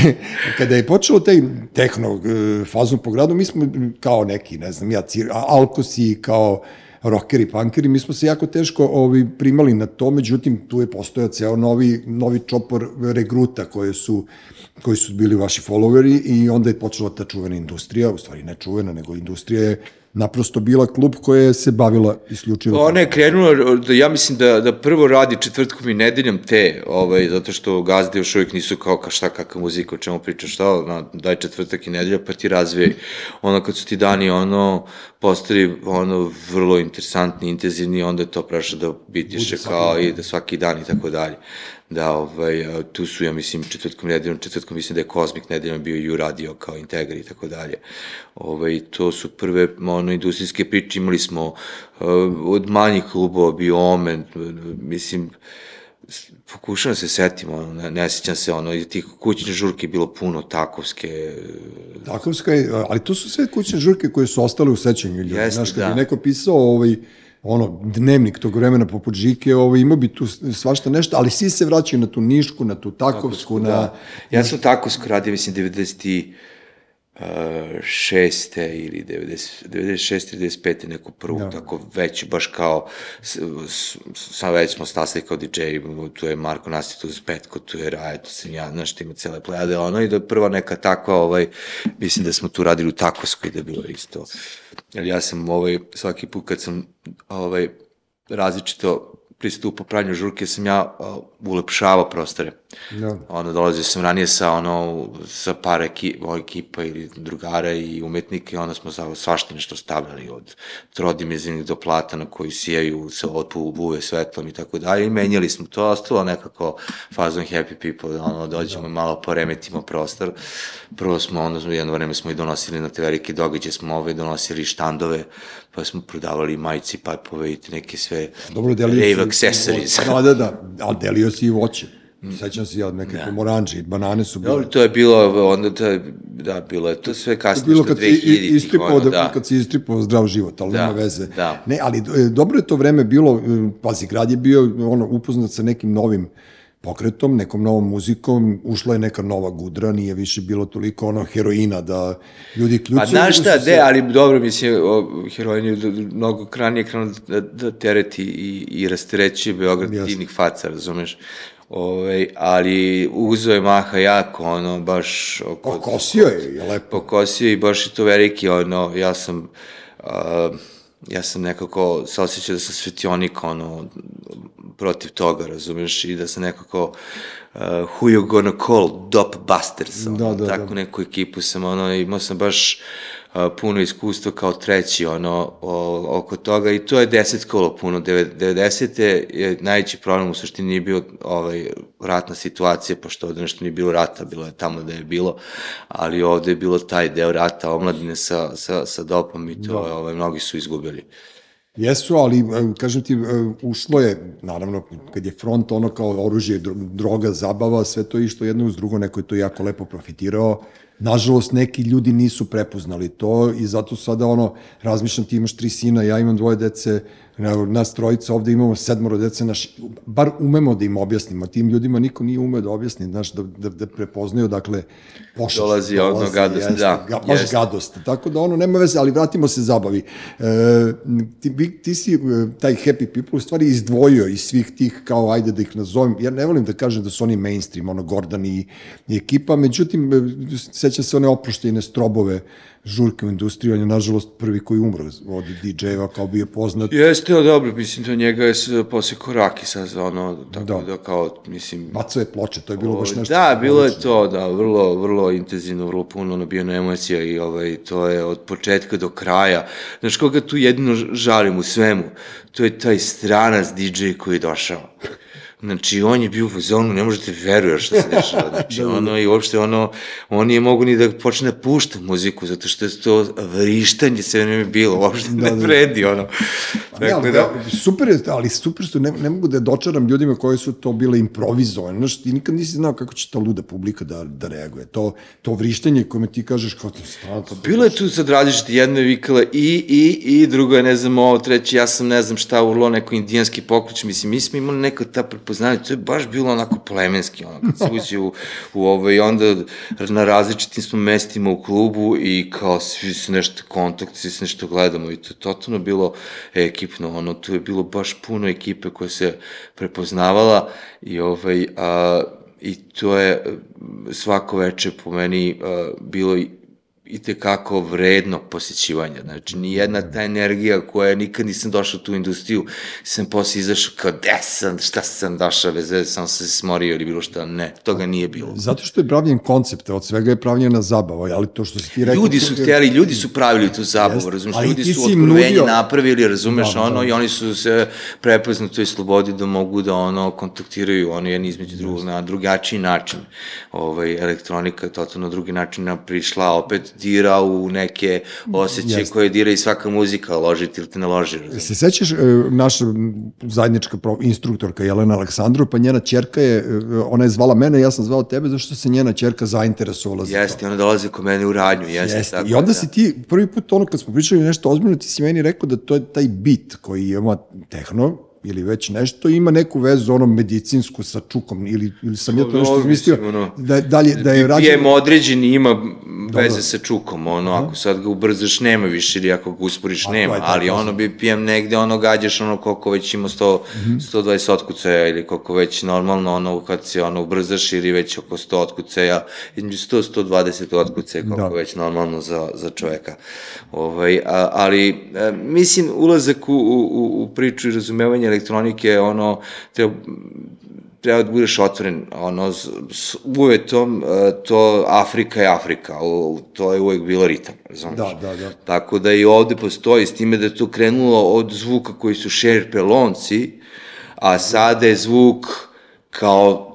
Kada je počeo taj tehno e, fazon po gradu, mi smo kao neki, ne znam, ja, alkosi, kao rockeri, punkeri, mi smo se jako teško ovi, primali na to, međutim, tu je postojao ceo novi, novi čopor regruta koje su koji su bili vaši followeri i onda je počela ta čuvena industrija, u stvari ne čuvena, nego industrija je naprosto bila klub koja se bavila isključivo. Ona je krenula, da ja mislim da, da prvo radi četvrtkom i nedeljom te, ovaj, zato što gazde još uvijek nisu kao ka šta, kakva muzika, o čemu pričaš, šta, na, daj četvrtak i nedelja, pa ti razvijaj. Ono, kad su ti dani, ono, postali, ono, vrlo interesantni, intenzivni, onda je to prešlo da bitiše kao i da svaki dan i tako dalje. Da, ovaj, tu su, ja mislim, četvrtkom nedeljom, četvrtkom mislim da je Kozmik nedeljom bio i u radio kao Integri i tako dalje. Ovaj, to su prve, ono, industrijske priče, imali smo uh, od manjih klubova, bio Omen, mislim, pokušavam da se setim, ono, ne, ne sjećam se, ono, i tih kućne žurke je bilo puno, takovske, Takovska je, ali to su sve kućne žurke koje su ostale u sećanju ljudi. Jeste, Znaš, kad da. bi neko pisao ovaj, ono, dnevnik tog vremena poput Žike, ovaj, imao bi tu svašta nešto, ali svi se vraćaju na tu Nišku, na tu Takovsku, na... da. Ja sam takovsko radio, mislim, 90 šeste ili 90, 96. ili 95. neku prvu, Da. tako već baš kao, s, s, sa već smo stasali kao DJ, tu je Marko Nasti, tu je Petko, tu je Raja, tu sam ja, znaš, ima cele plejade, ono, i da je prva neka takva, ovaj, mislim da smo tu radili u Takovskoj, da je bilo isto. Jer ja sam, ovaj, svaki put kad sam, ovaj, različito pristupo pranju žurke, sam ja uh, ulepšavao prostore. Da. Ono, dolazio sam ranije sa, ono, sa par eki, ekipa ili drugara i umetnika i onda smo za svašta nešto stavljali od trodimenzivnih do platana koji sijaju sa otpu buve svetlom i tako dalje i menjali smo to, ostalo nekako fazon happy people, da ono, dođemo i malo poremetimo prostor. Prvo smo, onda jedno vreme smo i donosili na te velike događaje, smo ove donosili štandove, pa smo prodavali majice, pajpove i neke sve Dobro, rave accessories. Da, da, da, ali delio si i voće. Sećam se ja, neke da. pomoranđe i banane su bile. Dobro, to je bilo, onda to je, da, bilo je to sve To je kasnije, bilo što kad si i- 2000 istripao, ono, da, da. kad si istripao zdrav život, ali Da, nema veze. da. Ne, ali e, dobro je to vreme bilo, e, pazi, grad je bio ono, upoznat sa nekim novim pokretom, nekom novom muzikom, ušla je neka nova gudra, nije više bilo toliko ono heroina da ljudi ključuju. Pa znaš šta, su de, ali dobro, mislim, o, heroin je mnogo kranije krenuo da, da tereti i, i rasterećuje Beograd Jasno. divnih faca, razumeš? Ove, ali uzo je maha jako, ono, baš... Oko, Pokosio je, je lepo. pokosio i baš je to veliki, ono, ja sam, uh, ja sam nekako se osjećao da sam svetionik, ono, protiv toga, razumeš, i da sam nekako uh, who you gonna call, Dop Busters, ono, Da, da, tako da. neku ekipu sam, ono, imao sam baš puno iskustva kao treći, ono, o, oko toga i to je deset kolo puno, Deve- 90. je najveći problem u suštini nije bio ovaj, ratna situacija, pošto ovde nešto nije bilo rata, bilo je tamo da je bilo, ali ovde je bilo taj deo rata omladine sa, sa, sa dopom i to, da. ovaj, mnogi su izgubili. Jesu, ali, e, kažem ti, e, ušlo je, naravno, kad je front ono kao oružje, droga, zabava, sve to išto jedno uz drugo, neko je to jako lepo profitirao, Nažalost, neki ljudi nisu prepoznali to i zato sada ono, razmišljam, ti imaš tri sina, ja imam dvoje dece, nas trojica ovde imamo sedmoro dece, naš, bar umemo da im objasnimo, tim ljudima niko nije umeo da objasni, znaš, da, da, da prepoznaju, dakle, pošast. Dolazi, dolazi odno gadost, jeste, da. Ga, baš jeste. gadost, tako da ono, nema veze, ali vratimo se zabavi. E, ti, ti si e, taj Happy People u stvari izdvojio iz svih tih, kao, ajde da ih nazovem, ja ne volim da kažem da su oni mainstream, ono, Gordon i, i ekipa, međutim, e, seća se one oproštene strobove, žurke u industriji, on je nažalost prvi koji umro od DJ-eva kao bio poznat. Jeste, dobro, mislim da njega je posle koraki sa ono, tako da, da kao, mislim... Baco je ploče, to je bilo baš nešto... Da, bilo je to, da, vrlo, vrlo intenzivno, vrlo puno nabijeno emocija i ovaj, to je od početka do kraja. Znaš, koga tu jedino žalim u svemu, to je taj stranac DJ koji je došao. Znači, on je bio u zonu, ne možete veruješ šta se dešava. Znači, da, da, da. ono, i uopšte, ono, on nije mogu ni da počne da pušta muziku, zato što je to vrištanje sve vreme bilo, uopšte da, ne vredi, ono. Dakle, da, da, super je, ali super su, ne, ne mogu da dočaram ljudima koji su to bile improvizovane, znaš, ti nikad nisi znao kako će ta luda publika da, da reaguje. To, to vrištenje kome ti kažeš kao ti strana. Bilo je tu sad različite, jedna je vikala i, i, i, drugo je, ne znam, ovo, treći, ja sam, ne znam šta, urlo neko indijanski poklič, mislim, mi smo imali neka ta prepoznanje, to je baš bilo onako plemenski, ono, kad se uđe u, u ovo i onda na različitim smo mestima u klubu i kao svi su nešto kontakt, svi se nešto gledamo i to je totalno bilo ekipno, ono, tu je bilo baš puno ekipe koja se prepoznavala i ovaj, a, i to je svako veče po meni a, bilo i te kako vredno posjećivanja. Znači, ni jedna ta energija koja nikad nisam došao u tu industriju, sam posle izašao kao, gde sam, šta sam došao, veze, sam se smorio ili bilo šta, ne, toga nije bilo. Zato što je pravljen koncept, od svega je pravljena zabava, ali to što si ti rekao... Ljudi su htjeli, ljudi su pravili tu zabavu, razumiješ, ljudi su otkrovenje nudio... napravili, razumeš, da, ono, da. i oni su se prepoznali toj slobodi da mogu da, ono, kontaktiraju, ono, jedan između drugog, na drugačiji način. Ovaj, elektronika je totalno drugi način prišla, opet dira u neke osjećaje Jeste. koje dira i svaka muzika, loži ti ili te ne loži. Se sećaš, e, naša zajednička instruktorka Jelena Aleksandru, pa njena čerka je, e, ona je zvala mene, ja sam zvao tebe, zašto se njena čerka zainteresovala za jeste, to. ona dolazi kod mene u radnju, jeste. jeste. Tako, I onda da. si ti, prvi put ono kad smo pričali nešto ozbiljno, ti si meni rekao da to je taj bit koji ima tehno, ili već nešto ima neku vezu ono medicinsku sa čukom ili ili sam ja to nešto mislio ono, da dalje da je rađen PM određeni ima veze Dobro. sa čukom ono Aha. ako sad ga ubrzaš nema više ili ako ga usporiš nema tako, ali ono bi PM negde ono gađaš ono koliko već ima 100 mm -hmm. 120 otkucaja ili koliko već normalno ono kad se ono ubrzaš ili već oko 100 otkucaja između 100 120 otkucaja koliko da. već normalno za za čoveka ovaj a, ali a, e, mislim ulazak u, u, u priču i razumevanje elektronike, ono, treba, treba da budeš otvoren, ono, s uvetom, e, to Afrika je Afrika, to je uvek bilo ritam, razumiješ? Da, da, da. Tako da i ovde postoji, s time da je to krenulo od zvuka koji su šerpelonci, a sada je zvuk kao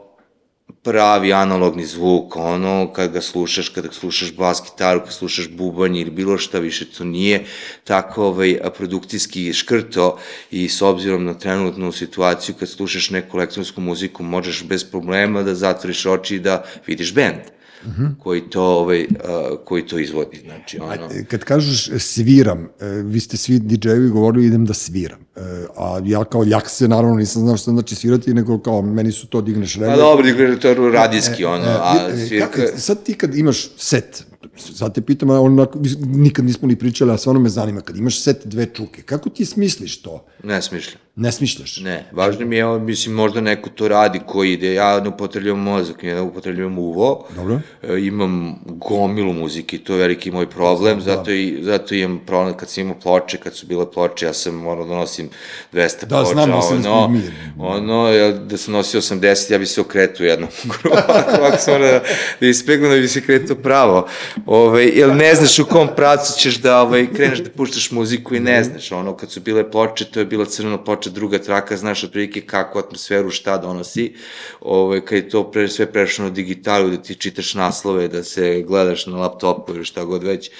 pravi analogni zvuk, ono, kad ga slušaš, kada slušaš bas gitaru, kad slušaš bubanj ili bilo šta više, to nije tako ovaj, produkcijski škrto i s obzirom na trenutnu situaciju, kad slušaš neku elektronsku muziku, možeš bez problema da zatvoriš oči i da vidiš bend mm -hmm. koji to ovaj uh, koji to izvodi znači ono a, kad kažeš sviram uh, vi ste svi DJ-evi govorili idem da sviram uh, a ja kao ljakse naravno nisam znao šta znači svirati nego kao meni su to digneš rege pa dobro digneš to radijski ono a svirka sad ti kad imaš set sad te pitam, onako, nikad nismo ni pričali, a stvarno me zanima, kad imaš set dve čuke, kako ti smisliš to? Ne smišljam. Ne smišljaš? Ne, važno mi je, mislim, možda neko to radi ko ide, ja ne upotrebljavam mozak, ja ne upotrebljavam uvo, Dobro. E, imam gomilu muzike, to je veliki moj problem, da. zato, i, zato imam problem kad sam imao ploče, kad su bile ploče, ja sam morao da nosim 200 da, ploča, znam, ono, mir. ono, ja, da sam nosio 80, ja bi se okretao jednom, ako sam da, da ispegnu da bi se kretao pravo, ovaj, jer ne znaš u kom pracu ćeš da ovaj, kreneš da puštaš muziku i ne znaš, ono, kad su bile ploče, to je bila crvena ploča, druga traka, znaš otprilike kakvu atmosferu, šta donosi, ovaj, kad je to pre, sve prešlo na digitalu, da ti čitaš naslove, da se gledaš na laptopu ili šta god već,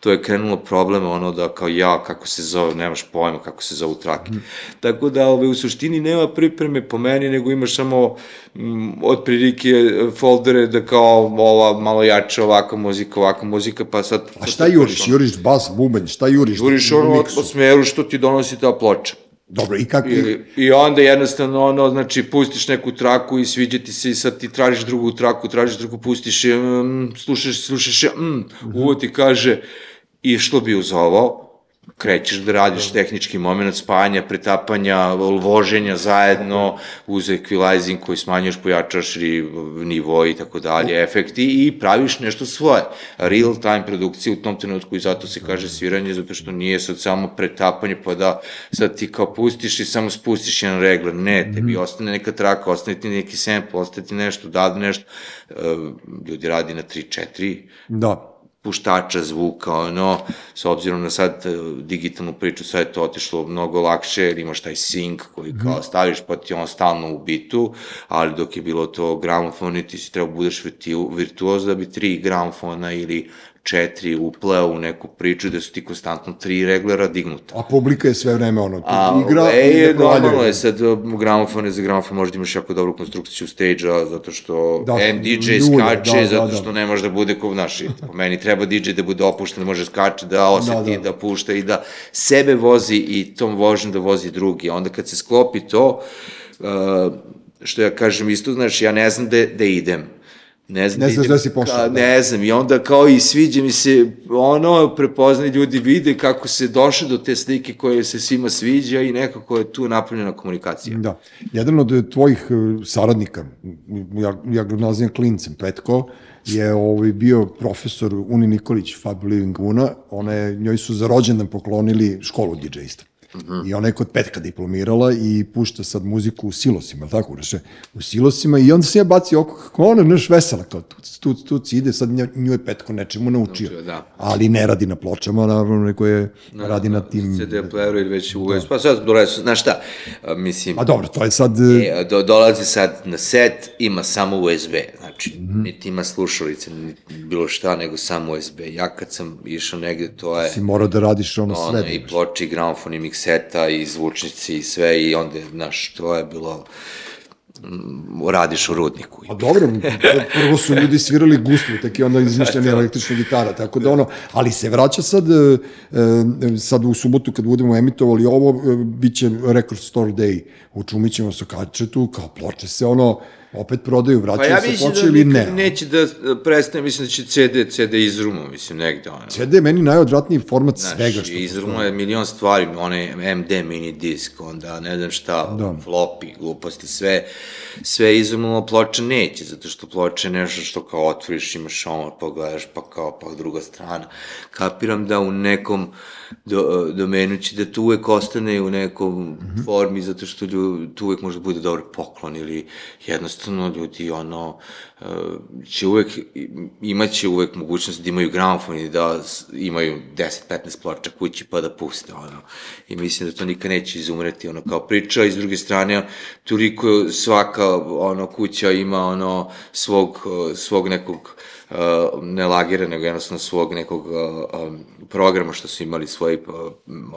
to je krenulo problema, ono, da kao ja, kako se zove, nemaš pojma kako se zove trake. Mm. Tako da, ovaj, u suštini nema pripreme po meni, nego imaš samo m, otprilike foldere da kao ova malo jača ovakva muzika, ovakva muzika, pa sad... A šta juriš? Juriš bas, bubanj, šta juriš? Juriš ono po smeru što ti donosi ta ploča. Dobro, i kako... I, I onda jednostavno, ono, znači, pustiš neku traku i sviđa ti se i sad ti tražiš drugu traku, tražiš drugu, pustiš je, mm, slušaš, slušaš je, mm, uvo ti kaže, i što bi uz ovo, krećeš da radiš tehnički moment spajanja, pretapanja, voženja zajedno uz equalizing koji smanjuješ, pojačaš nivo i tako dalje, efekti i praviš nešto svoje. Real time produkcija u tom trenutku i zato se kaže sviranje, zato što nije sad samo pretapanje pa da sad ti kao pustiš i samo spustiš jedan regler. Ne, tebi ostane neka traka, ostane ti neki sample, ostane ti nešto, da nešto. Ljudi radi na 3-4. Da puštača zvuka, ono, s obzirom na sad e, digitalnu priču, sad je to otišlo mnogo lakše, jer imaš taj sync koji kao staviš pa ti on stalno u bitu, ali dok je bilo to gramofon, ti si trebao budeš virtuoz da bi tri gramofona ili četiri upleo u neku priču da su ti konstantno tri reglera dignuta. A publika je sve vreme ono, A, igra e, i je, normalno je, sad gramofon je za gramofon možda imaš jako dobru konstrukciju stage-a, zato što da, M DJ ljulja, skače, da, zato da, što da. ne može da bude kao, znaš, po meni treba DJ da bude opušten, da može skače, da oseti, da, da. da pušta i da sebe vozi i tom vožnjem da vozi drugi. Onda kad se sklopi to, uh, što ja kažem isto, znaš, ja ne znam da, da idem ne znam, ne znaš da si pošao. Da. Ne znam, i onda kao i sviđa mi se, ono, prepoznaj ljudi vide kako se došlo do te slike koje se svima sviđa i nekako je tu napravljena komunikacija. Da. Jedan od tvojih e, saradnika, ja, ja ga nazivam klincem, Petko, je ovaj, bio profesor Uni Nikolić, Fab Living Una, ona je, njoj su za rođendan poklonili školu DJ-ista. -hmm. I ona je kod Petka diplomirala i pušta sad muziku u silosima, tako ureše, u silosima i onda se ja bacio oko, kako ona, neš vesela, kao tu, tu, tu, tu ide, sad nju je Petko nečemu naučio. naučio da. Ali ne radi na pločama, naravno, neko je na, radi na tim... CD playeru ili već u da. pa sad, dolazi, znaš šta, mislim... A dobro, to je sad... E, do, dolazi sad na set, ima samo USB, znači, mm -hmm. niti ima slušalice, niti bilo šta, nego samo USB. Ja kad sam išao negde, to je... Si morao da radiš ono, ono sve. I ploči, gramofon, i mix seta i zvučnici i sve i onda, znaš, to je bilo mm, radiš u rudniku. A dobro, prvo su ljudi svirali guslu, tek je onda izmišljena električna gitara, tako da ono, ali se vraća sad, e, e, sad u subotu kad budemo emitovali ovo, e, bit će Record Store Day u su kačetu, kao ploče se ono, opet prodaju, vraćaju pa ja se ploče da ili ne. neće da prestane, mislim da će CD, CD izrumo, mislim, negde. Ono. CD je meni najodvratniji format Znaš, svega što izrumo je milion stvari, one MD mini disk, onda ne znam šta, da. floppy, gluposti, sve, sve izrumo, ploča neće, zato što ploča je nešto što kao otvoriš, imaš ono, pogledaš, pa kao, pa druga strana. Kapiram da u nekom do, domenu će da tu uvek ostane u nekom mm -hmm. formi, zato što ljud, tu uvek može da bude dobar poklon ili jednostavno ljudi ono uh, će uvek, imaće uvek mogućnost da imaju gramofon i da imaju 10-15 ploča kući pa da puste ono. I mislim da to nikad neće izumreti ono kao priča i s druge strane toliko svaka ono kuća ima ono svog, svog nekog ne lagira, nego jednostavno svog nekog uh, um, programa što su imali svoj uh,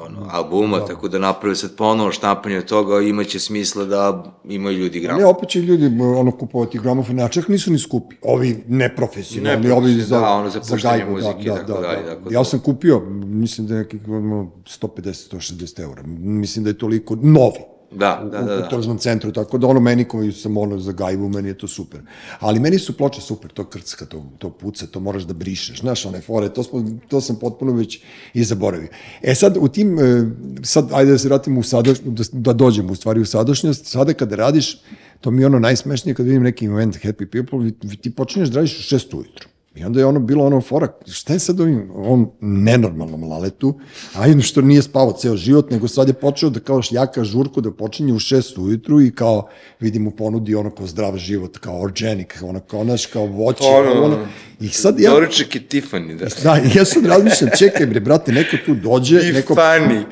ono, albuma, da. tako da naprave sad ponovo štampanje od toga, imaće smisla da imaju ljudi gramofon. Ne, opet će ljudi ono kupovati gramofone, a čak nisu ni skupi. Ovi neprofesionalni, ne, ovi za, da, ono, za, za gajbu, muzike, da, da, tako da, dalje. Da. Tako ja sam kupio, mislim da je nekih 150-160 eura. Mislim da je toliko novi Da, da, da, da. U tržnom centru, tako da ono meni koji sam ono za gajbu, meni je to super. Ali meni su ploče super, to krcka, to, to puca, to moraš da brišeš, znaš, one fore, to, smo, to sam potpuno već i zaboravio. E sad, u tim, e, sad, ajde da se vratimo u sadašnjost, da, da dođemo u stvari u sadašnjost, sada kada radiš, to mi je ono najsmešnije kad vidim neki event Happy People, ti počinješ da radiš u šest ujutru. I onda je ono bilo ono fora, šta je sad ovim, ovom nenormalnom laletu, a jedno što nije spavao ceo život, nego sad je počeo da kao šljaka žurku da počinje u šest ujutru i kao vidim u ponudi ono kao zdrav život, kao organic, ono kao naš, kao voće, Ono, ono, I sad ja, Doručak je Tiffany, da. da, i ja sad razmišljam, čekaj bre, brate, neko tu dođe, neko,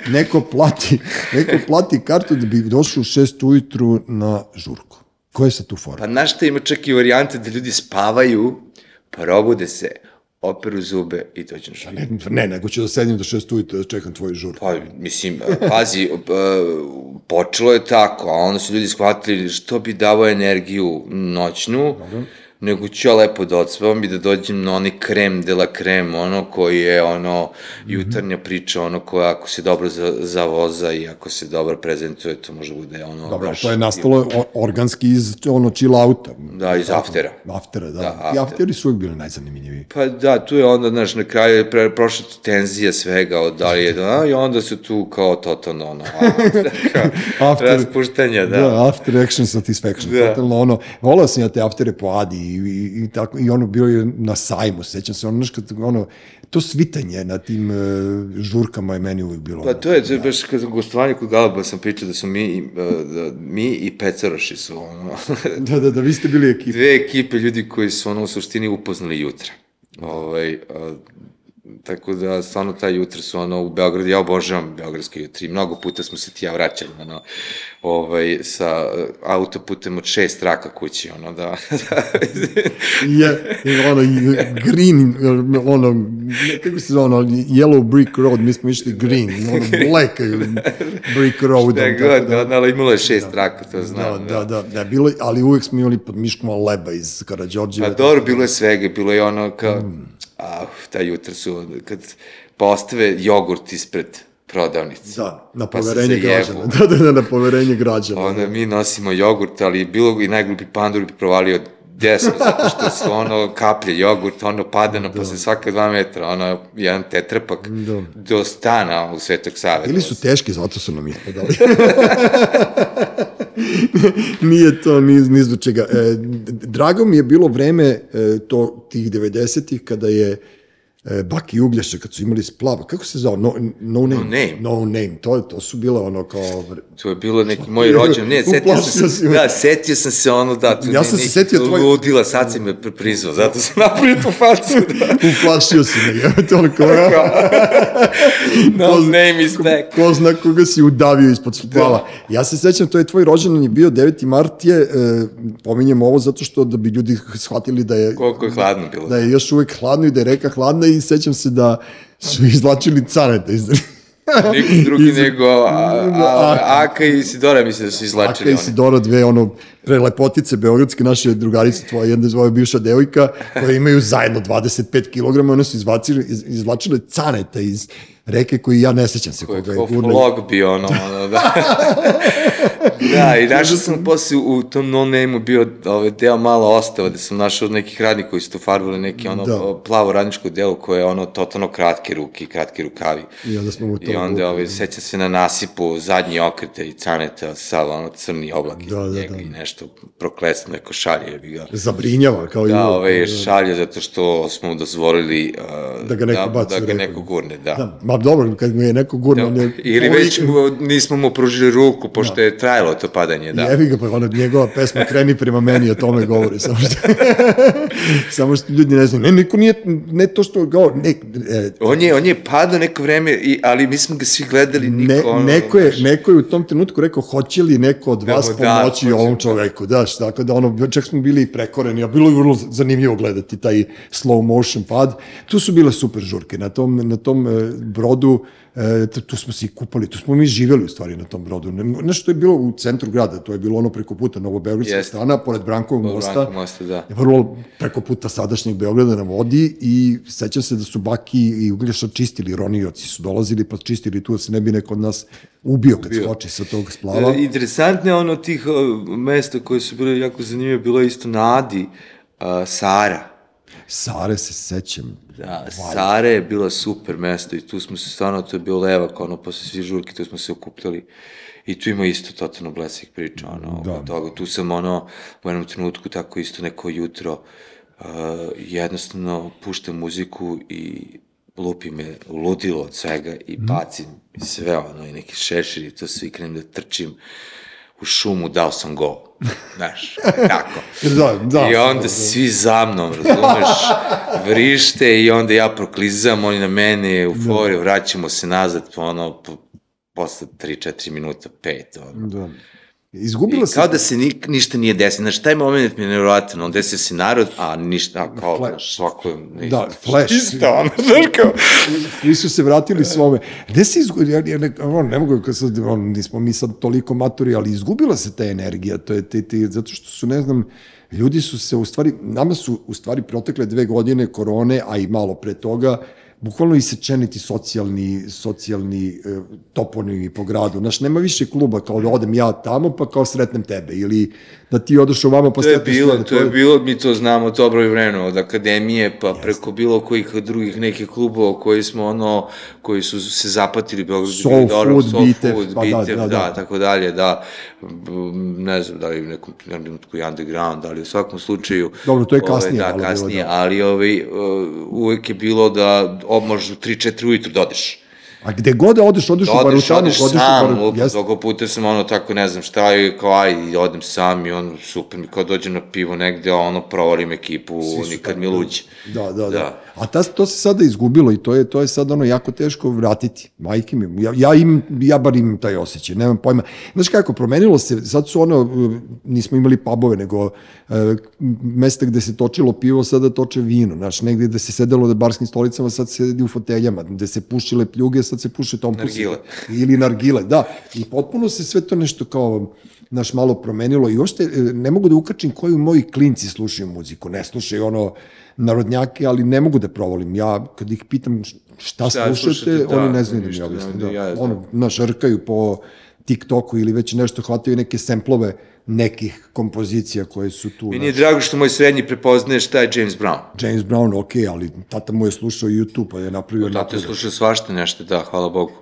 neko plati, neko plati kartu da bi došao u šest ujutru na žurku. Ko je sad tu fora? Pa znaš šta ima čak i varijante da ljudi spavaju, probude se, operu zube i dođu na žurku. Ne, ne, nego ću da sedim do šest ujutru da čekam tvoju žurku. Pa, mislim, pazi, e, počelo je tako, a onda su ljudi shvatili što bi davao energiju noćnu, nego ću ja lepo da odspavam i da dođem na onaj krem de la krem, ono koji je ono jutarnja priča, ono koja ako se dobro za, zavoza i ako se dobro prezentuje, to može bude ono... Dobro, baš- to je nastalo organski iz ono chill outa. Da, iz aftera. Aftera, da. Da, da after. afteri su uvijek bili najzanimljiviji. Pa da, tu je onda, znaš, na kraju je pre, prošla tenzija svega, od da li je, a, i onda su tu kao totalno, ono, After- raspuštanja, da. Da, after action satisfaction. Da. Da. Totalno ono, volao sam ja te aftere po Adi i, i, i, tako, i ono bio je na sajmu, sećam se, ono, znaš, kad, ono, to svitanje na tim uh, žurkama je meni uvijek bilo. Pa to je, je baš kad sam gostovanje kod Galaba sam pričao da su mi, i, e, da, mi i Pecaroši su, ono, Da, da, da, vi ste bili ekipa. dve ekipe ljudi koji su, ono, u suštini upoznali jutra. Ovaj, a, tako da, stvarno, taj jutra su, ono, u Beogradu, ja obožavam beogradske jutra i mnogo puta smo se ti ja vraćali, ono, ovaj, sa e, autoputem od šest traka kući, ono, da, da, je, ono, green, ono, kako se zove, ono, yellow brick road, mi smo išli green, ono, black brick road. da, god, da, da, ali imalo je šest traka, to Da, znam, da, da, da, bilo, ali uvek smo imali pod miškom leba iz Karadžorđeva. Pa dobro, bilo je svega, bilo je ono kao, mm. a, taj jutra su, kad postave jogurt ispred prodavnice. Da, na Pa poverenje zajebu. građana. Da, da, da, na poverenje građana. Onda mi nosimo jogurt, ali bilo i najglupi pandur bi provalio desno, zato što su ono kaplje jogurt, ono padano da. posle svaka dva metra, ono jedan tetrapak Da. do stana u Svetog Save. Ili su teški, zato su nam ispadali. Nije to ni, ni zbog čega. E, drago mi je bilo vreme e, to, tih 90-ih kada je e, Baki Uglješa, kad su imali splava, kako se zvao? No, no name. No Name. No name. To, to su bile ono kao... To je bilo neki moj rođen, ne, setio sam se, da, setio sam se ono, da, tu Ja ne- sam se neki setio tvoj- Ludila, sad si me pri- prizvao, zato sam napravio tu facu, da. Uplašio si me, je, to ono kao... No Ko- name is back. Ko zna koga si udavio ispod splava. Ja se sećam, to je tvoj rođendan je bio 9. mart je, e, pominjem ovo zato što da bi ljudi shvatili da je, Koliko je hladno bilo. da je još uvek hladno i da je reka hladna i sećam se da su izlačili careta iz Niko drugi iz- nego a, a, Aka i Sidora mislim da su izlačili Aka i one. Sidora, dve ono prelepotice beogradske naše drugarice, tvoja jedna tvoja bivša devojka, koje imaju zajedno 25 kg, one su izvacili, iz, izvlačile caneta iz reke koji ja ne sećam se Ko je koga je gurno. vlog bio, ono, ono, da. da, i našao sam posle u tom no name-u bio ovaj, deo malo ostava, gde sam našao nekih radnika koji su to farbali neki ono Da. plavo radničko delo koje je ono totalno kratke ruke i kratki rukavi. I onda smo mu to... I onda ovaj, seća se na nasipu zadnji okrete i caneta, sav ono crni oblak Da, da, njega da. i nešto proklesno neko šalje ga. Zabrinjava, kao i Da, ovaj, šalje zato što smo dozvolili uh, Da ga neko da, baci da u ga neko gurne, da. Da, ma dobro, kad mu je neko gurno... on je- Ili već mu, nismo mu pružili ruku, pošto je trajalo to padanje, da. Jebi ga, pa ona njegova pesma Kreni prema meni, o tome govori, samo što, samo što ljudi ne znaju. Ne, niko nije, ne to što, kao, ne, e, On je, on je padao neko vreme, i, ali mi smo ga svi gledali, niko, ne, ono, neko, je, neko je u tom trenutku rekao, hoće li neko od Da vas mu da, pomoći hoće, ovom da. čoveku, da, tako da ono, čak smo bili i prekoreni, a bilo je vrlo zanimljivo gledati taj slow motion pad. Tu su bile super žurke, na tom, na tom e, brodu, e, tu- smo se i kupali, tu smo mi živjeli u stvari na tom brodu. Ne- Nešto što je bilo u centru grada, to je bilo ono preko puta Novobeogradska Jeste. strana, pored Brankovog mosta. Brankovog mosta, da. Vrlo preko puta sadašnjeg Beograda na vodi i sećam se da su Baki i Uglješa čistili, ronioci su dolazili pa čistili tu da se ne bi neko od nas ubio kad Ubio. skoči sa tog splava. E, interesantno je ono tih mesta koje su bile jako zanimljive, bilo je isto na Adi, uh, Sara. Sare se sećam. Da, Sara je bila super mesto i tu smo se stvarno, to je bio levak, ono, posle svi žurki, tu smo se okupljali. I tu ima isto totalno blesih priča, ono, Da. toga. Tu sam, ono, u jednom trenutku tako isto neko jutro, uh, jednostavno puštam muziku i lupi me ludilo od svega i bacim sve ono i neki šešir i to sve i krenem da trčim u šumu, dao sam go. Znaš, tako. Da, da. I onda svi za mnom, razumeš, vrište i onda ja proklizam, oni na mene, euforija, vraćamo se nazad, ono, po, posle 3-4 minuta, 5, ono. Da. Izgubila I se... kao da se ni, ništa nije desilo. Znači, taj moment mi je nevjerojatan. On desio se narod, a ništa, a kao, znaš, svako ne- Da, flash. Isto, ono, znaš, kao... Svi su se vratili svome. Gde se izgubila, ja, ja ne, on, ne mogu, kad sad, on, nismo mi sad toliko maturi, ali izgubila se ta energija, to je, te, te, zato što su, ne znam, ljudi su se, u stvari, nama su, u stvari, protekle dve godine korone, a i malo pre toga, bukvalno isečeni ti socijalni, socijalni e, toponimi po gradu. Znaš, nema više kluba kao da odem ja tamo pa kao sretnem tebe ili da ti odeš ovamo pa To je sretneš bilo, to je bilo, mi to znamo dobro i vremeno, od akademije, pa preko bilo kojih drugih nekih klubova koji smo ono, koji su se zapatili, Beograd je Soul dobro, Food, Soul Bitev, Food, pa da, Bitev, da, da, da. tako dalje, da, ne znam da li u nekom trenutku underground, ali u svakom slučaju... Dobro, to je ovaj, kasnije Da, malo bilo, kasnije, da. ali ovaj, uh, uvek je bilo da ob, možeš u 3-4 ujutru da odeš. A gde god da odeš, odeš Da u odeš, Barutanu, odeš odeš u sam, Barutanu. lupa, toliko puta sam ono tako, ne znam šta, i kao aj, odem sam i on super mi kao dođem na pivo negde, ono provalim ekipu, nikad tako, mi luđe. Da, da, da. Da. A ta, to se sada izgubilo i to je, to je sad ono jako teško vratiti. Majke mi, ja, ja, im, ja bar imam taj osjećaj, nemam pojma. Znaš kako, promenilo se, sad su ono, nismo imali pubove, nego uh, mesta gde se točilo pivo, sada toče vino. Znaš, negde gde se sedelo na barskim stolicama, sad se sedi u foteljama. Gde se pušile pljuge, sad se puše tompusi. Nargile. Ili nargile, da. I potpuno se sve to nešto kao naš malo promenilo i uopšte e, ne mogu da ukačim koju moji klinci slušaju muziku. Ne slušaju ono narodnjake, ali ne mogu da provolim. Ja, kad ih pitam šta, Šta slušate, slušate, da, oni ne znaju da mi objasne. ne, Da. ja znam. Ono, našrkaju po TikToku ili već nešto, hvataju neke semplove nekih kompozicija koje su tu. Meni je znaš. drago što moj srednji prepoznaje šta je James Brown. James Brown, ok, ali tata mu je slušao YouTube, pa je napravio... Tata je slušao svašta nešto, da, hvala Bogu.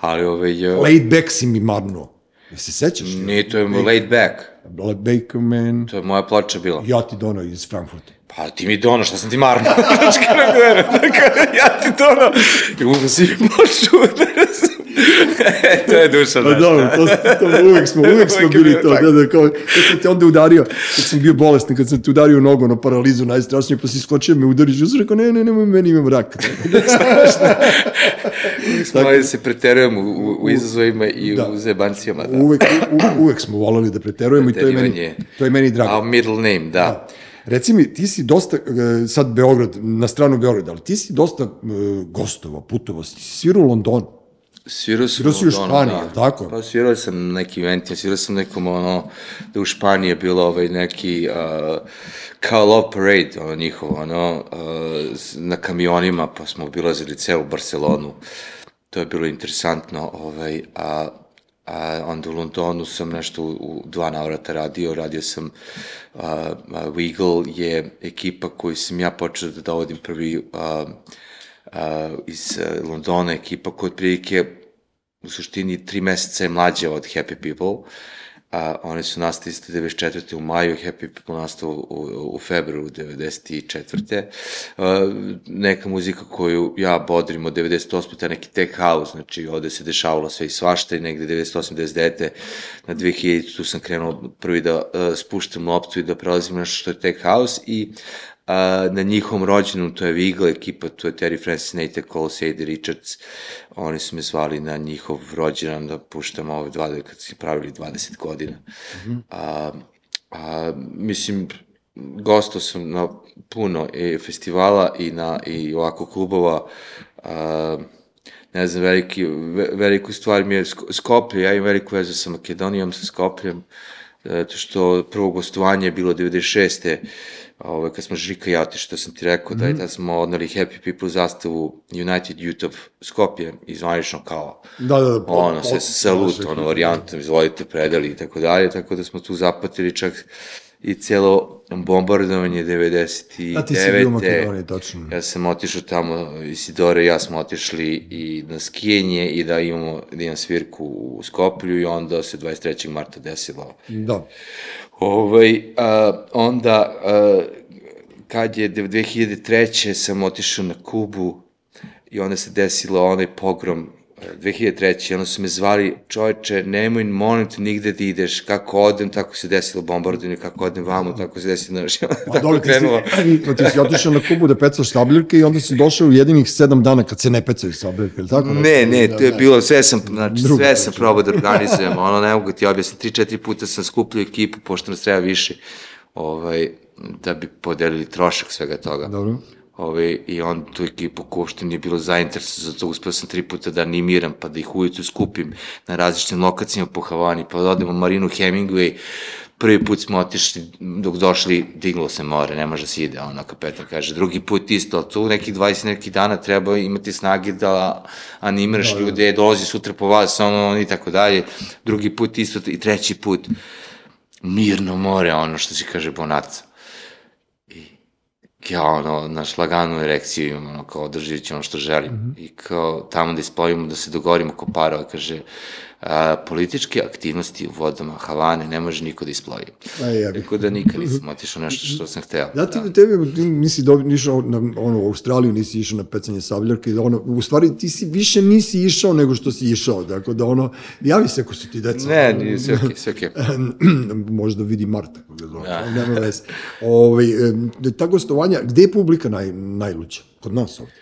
Ali ovaj, uh, Laid back si mi marnuo. Jel se sećaš? nije, to je laid back. Laid back man. To je moja ploča bila. Ja ti dono iz Frankfurta. Pa ti mi dono, šta sam ti marno? Znaš kada ja ti dono. I uvijek si počuo da to je duša Pa naša. dobro, to, to uvek smo, uvek smo bili to, da, da, kao, kad sam te onda udario, kad sam bio bolestan, kad sam te udario nogu na paralizu najstrašnije, pa si skočio me udariš, ja sam rekao, ne, ne, nemoj, meni imam rak. Smo da se preterujemo u, u, izazovima i Da. u zebancijama. Da. Uvek, u, uvek smo volali da preterujemo i to je meni, to je meni drago. A middle name, da. Reci mi, ti si dosta, e, sad Beograd, na stranu Beograda, ali ti si dosta uh, gostovao, putovao, si svirao u Londonu. Svirao sam Svirao si u Španiji, jel tako? Pa svirao sam na nekim eventima, svirao sam nekom ono, da u Španiji je bilo ovaj neki, uh, kao Love Parade, ono njihovo, ono, uh, na kamionima, pa smo obilazili celu Barcelonu. To je bilo interesantno, ovaj, a, a onda u Londonu sam nešto u, u dva navrata radio, radio sam, uh, Weagle je ekipa koju sam ja počeo da dovodim prvi uh, uh, iz uh, Londona, ekipa koja otprilike u suštini tri meseca je mlađa od Happy People. A, oni su nastali isto 94. u maju, Happy People nastao u, u februaru 94. A, neka muzika koju ja bodrim od 98. taj neki tech house, znači ovde se dešavalo sve i svašta i negde 98. 99. na 2000 tu sam krenuo prvi da uh, spuštam loptu i da prelazim na što je tech house i a, na njihovom rođenu, to je Weagle ekipa, to je Terry Francis, Nate Cole, Sadie Richards, oni su me zvali na njihov rođendan da puštam ove dva, kad su pravili 20 godina. A, a, mislim, gostao sam na puno i festivala i na i ovako klubova, a, ne znam, veliki, ve, veliku stvar mi je Sk- Skoplje, ja imam veliku vezu sa Makedonijom, sa Skopljem, zato što prvo gostovanje je bilo 96. Ove, kad smo Žika i ja otišli, što sam ti rekao, da je tad smo odnali Happy People zastavu United Youth of Skopje, izvanično kao Da, da, da. po- ono, se salut, ono, varijantom, izvolite, predali i tako dalje, tako da smo tu zapatili čak i celo bombardovanje 99. A ti si bio u Makedoniji, tačno. Ja sam otišao tamo, Isidore i ja smo otišli i na skijenje i da imamo, da imam svirku u Skoplju i onda se 23. marta desilo Da. Ovaj, a, onda, a, kad je 2003. sam otišao na Kubu i onda se desilo onaj pogrom 2003. Ono su me zvali, čoveče, nemoj, molim te, nigde da ideš, kako odem, tako se desilo bombardovanje, kako odem vamo, tako se desilo, znaš, Pa tako dobro, ti si, krenulo. ti si otišao na Kubu da pecaš sabljirke i onda si došao u jedinih sedam dana kad se ne pecaju sabljirke, ili tako? Ne, ne, to je bilo, sve sam, znači, Drugo, sve sam znači. probao da organizujem, ono, ne mogu ti objasniti, tri, četiri puta sam skupljao ekipu, pošto nas treba više, ovaj, da bi podelili trošak svega toga. Dobro. Ove, I on tu ekipu ko uopšte nije bilo zainteresovan za to, uspeo sam tri puta da animiram, pa da ih ulicu skupim na različitim lokacijama po Havani, pa da odemo Marinu Hemingway, prvi put smo otišli, dok došli, diglo se more, ne može da se ide, ono, kapetan kaže, drugi put isto, tu nekih 20 nekih dana treba imati snage da animiraš da, ljude, dolazi sutra po vas, ono, i tako dalje, drugi put isto, i treći put, mirno more, ono što se kaže bonaca ja ono, naš laganu erekciju imam, ono, kao održivit ću ono što želim. Mm -hmm. I kao tamo da ispojimo, da se dogovorimo ko parova, kaže, a, političke aktivnosti u vodama Havane ne može niko da bih. Tako da nikad nisam otišao nešto što sam hteo. Da ti, da. tebi, ti nisi do, išao na, ono, u Australiju, nisi išao na pecanje sabljarke, da ono, u stvari ti si više nisi išao nego što si išao, tako da ono, javi se ako su ti deca. Ne, nije, sve okej, okay, sve okej. Okay. Možda vidi Marta, kako ga zove, ja. nema veze. Ove, ta gostovanja, gde je publika naj, najluća? Kod nas ovde?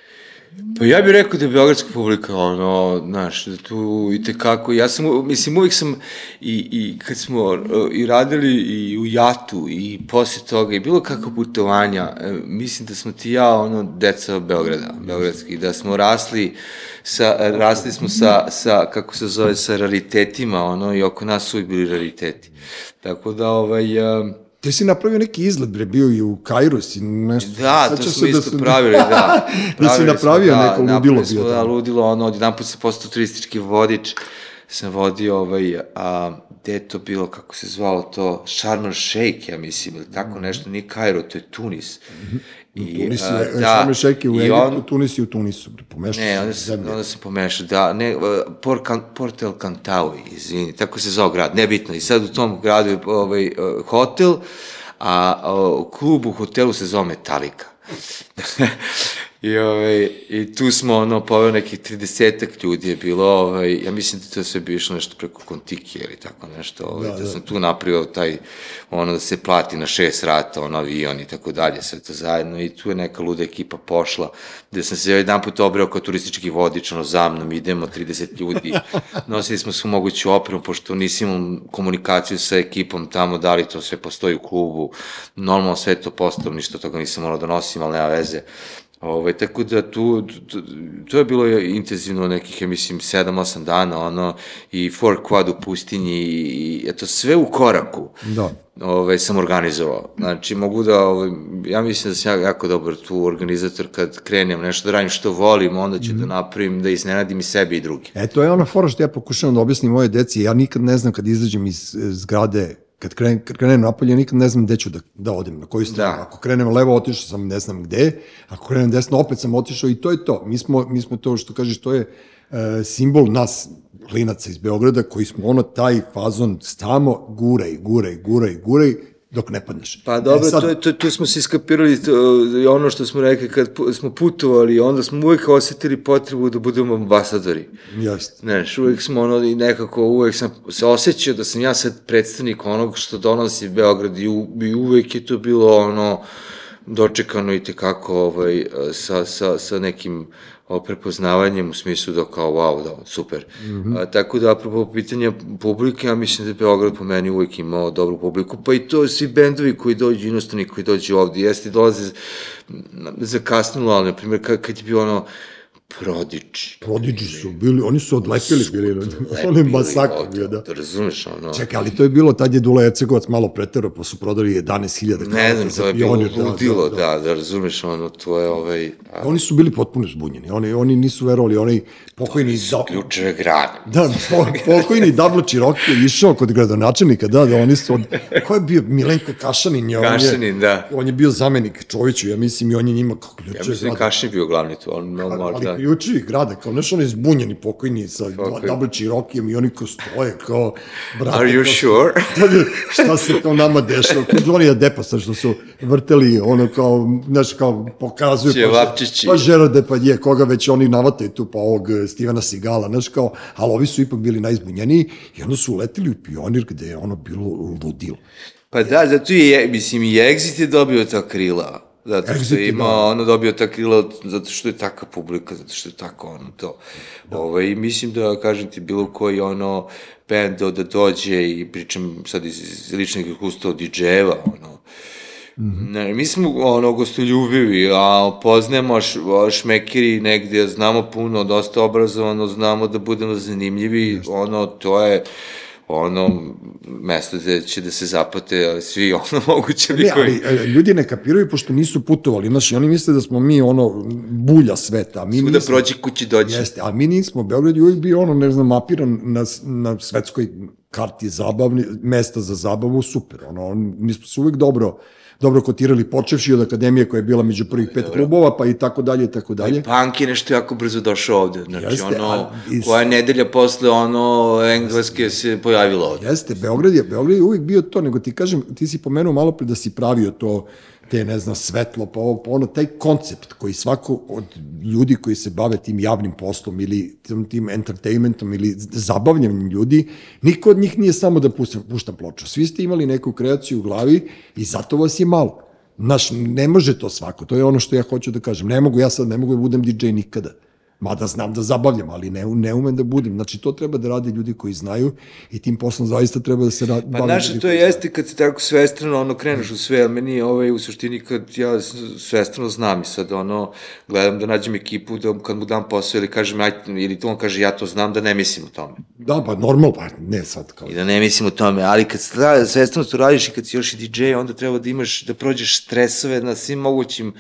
Pa ja bih rekao da je beogradska publika, ono, znaš, da tu i tekako, ja sam, mislim, uvijek sam i, i kad smo uh, i radili i u Jatu i posle toga i bilo kako putovanja, e, mislim da smo ti ja, ono, deca Beograda, beogradski, da smo rasli, sa, rasli smo sa, sa, kako se zove, sa raritetima, ono, i oko nas su bili rariteti. Tako da, ovaj, uh, Ti si napravio neki izgled, bre, bio i u Kairu, si nešto... Da, to smo isto da pravili, da. da si napravio smo, neko da, ludilo bio da, ludilo, ono, odjedan put sam postao turistički vodič, sam vodio, ovaj, a, gde je to bilo, kako se zvalo to, Sharm el Sheikh, ja mislim, ili tako nešto, nije Kairo, to je Tunis. I, Tunis je, da, Sharm el Sheikh je u Egiptu, on, Tunis je u Tunisu, pomešao Ne, onda sam, onda sam pomešao, da, ne, Port, Can, Port El Cantaui, izvini, tako se zvao grad, nebitno, i sad u tom gradu je ovaj, hotel, a, a klub u hotelu se zove Metallica. I, ovaj, I tu smo, ono, poveo nekih 30 ljudi je bilo, ovaj, ja mislim da to sve bi išlo nešto preko Kontiki ili tako nešto, ovaj, da, da, da. sam tu napravio taj, ono, da se plati na šest rata, ono, avion i tako dalje, sve to zajedno, i tu je neka luda ekipa pošla, gde sam se jedan put obreo kao turistički vodič, ono, za mnom, idemo, 30 ljudi, nosili smo svu moguću opremu, pošto nisi imao komunikaciju sa ekipom tamo, da li to sve postoji u klubu, normalno sve to postalo, ništa toga nisam morao da nosim, ali nema veze, Ovaj, tako da tu, tu, to je bilo intenzivno nekih, ja mislim, 7-8 dana, ono, i Four Quad u pustinji, i eto, sve u koraku. Da. Ove, sam organizovao. Znači, mogu da, ove, ja mislim da sam ja jako dobar tu organizator kad krenem nešto da radim što volim, onda ću mm. da napravim, da iznenadim i sebi i drugi. E, to je ona fora što ja pokušavam da objasnim moje deci, ja nikad ne znam kad izađem iz zgrade kad krenem, kad krenem napolje, nikad ne znam gde ću da, da odem, na koju stranu. Da. Ako krenem levo, otišao sam ne znam gde, ako krenem desno, opet sam otišao i to je to. Mi smo, mi smo to što kažeš, to je e, simbol nas, klinaca iz Beograda, koji smo ono taj fazon stamo, guraj, guraj, guraj, guraj, dok ne padneš. Pa dobro, e, sad... to, to, tu smo se iskapirali to, ono što smo rekli kad smo putovali, onda smo uvek osetili potrebu da budemo ambasadori. Jeste. Znaš, uvek smo ono i nekako, uvek sam se osjećao da sam ja sad predstavnik onog što donosi Beograd i, u, i uvek je to bilo ono dočekano i tekako ovaj, sa, sa, sa nekim o prepoznavanjem u smislu da kao wow, da, super. Mm -hmm. A, tako da, apropo pitanja publike, ja mislim da je Beograd po meni uvek imao dobru publiku, pa i to svi bendovi koji dođu, inostrani koji dođu ovde, jeste dolaze zakasnilo, ali, na primjer, kad, kad je bio ono, Prodigy. Prodigy su bili, oni su odlepili su bili, on je masakr bio, da. Da razumeš, ono... Čekaj, ali to je bilo, tad je Dula Ercegovac malo pretero, pa su prodali 11.000 Ne znam, to je bilo ludilo, da, da, da, da, razumeš, ono, to je ovaj... Oni su bili potpuno zbunjeni, oni, oni nisu verovali, oni pokojni... Da, Ključeve grada. da, po, pokojni Dablo Čiroki je išao kod gradonačelnika, da, da, oni su od... Ko je bio? Milenko Kašanin je, on je, Kašanin, da. on je bio zamenik Čoviću, ja mislim, i on je njima kao Ja mislim da. Kašin bio glavni tu, on mnogo Ali ključevi grada, kao nešto oni zbunjeni pokojni sa Double Čirokijem i oni ko stoje kao... Brate, Are you kao- sure? Da, da, šta se kao nama dešava, kod Johnny Deppa sad što su vrteli, ono kao, znaš, kao pokazuju, Ćevapčići. pa, pa Gerard Depardieu, koga već oni navataju tu, pa ovog eh, Stevena Sigala, znaš, kao, ali ovi su ipak bili najzbunjeniji i onda su uleteli u pionir gde je ono bilo ludilo. Pa da, zato je, mislim, i Exit je dobio ta krila. Zato što je imao, ono dobio ta krila, zato što je taka publika, zato što je tako ono to. Da. Ovaj, mislim da, kažem ti, bilo koji ono band da, dođe i pričam sad iz, iz ličnog iskustva od DJ-eva, ono, Mhm. Ne, mi smo ono gostoljubivi, a poznajemo š, šmekiri negdje, znamo puno, dosta obrazovano, znamo da budemo zanimljivi, ono, to je ono mesto gde će da se zapate svi ono moguće Ne, likovi. ali e, ljudi ne kapiraju pošto nisu putovali, znaš, i oni misle da smo mi ono bulja sveta, a mi Svuda nismo. prođe kući dođe. Jeste, a mi nismo, Beograd je uvijek bio ono, ne znam, mapiran na, na svetskoj karti zabavni, mesta za zabavu, super, ono, mi smo se uvijek dobro, dobro kotirali, počevši od akademije koja je bila među prvih pet klubova, pa i tako dalje, i tako dalje. Punk je nešto jako brzo došao ovde. Znači, Jeste, ono, iz- koja nedelja posle, ono, engleske se pojavilo ovde. Jeste, Beograd je, Beograd je uvijek bio to, nego ti kažem, ti si pomenuo malo pre da si pravio to, te, ne znam, svetlo, pa ovo, pa ono, taj koncept koji svako od ljudi koji se bave tim javnim poslom ili tim, tim entertainmentom ili zabavljanjem ljudi, niko od njih nije samo da pušta, pušta ploču. Svi ste imali neku kreaciju u glavi i zato vas je malo. Znaš, ne može to svako, to je ono što ja hoću da kažem. Ne mogu, ja sad ne mogu da budem DJ nikada. Mada znam da zabavljam, ali ne, ne umem da budem. Znači, to treba da rade ljudi koji znaju i tim poslom zaista treba da se radi. Pa znaš, to jeste kad se tako svestrano ono kreneš u sve, ali meni je ovaj, u suštini kad ja svestrano znam i sad ono, gledam da nađem ekipu, da kad mu dam posao ili kažem, aj, ili to on kaže ja to znam da ne mislim o tome. Da, pa normalno, pa ne sad kao... I da ne mislim o tome, ali kad stra- svestrano to radiš i kad si još i DJ, onda treba da imaš, da prođeš stresove na svim mogućim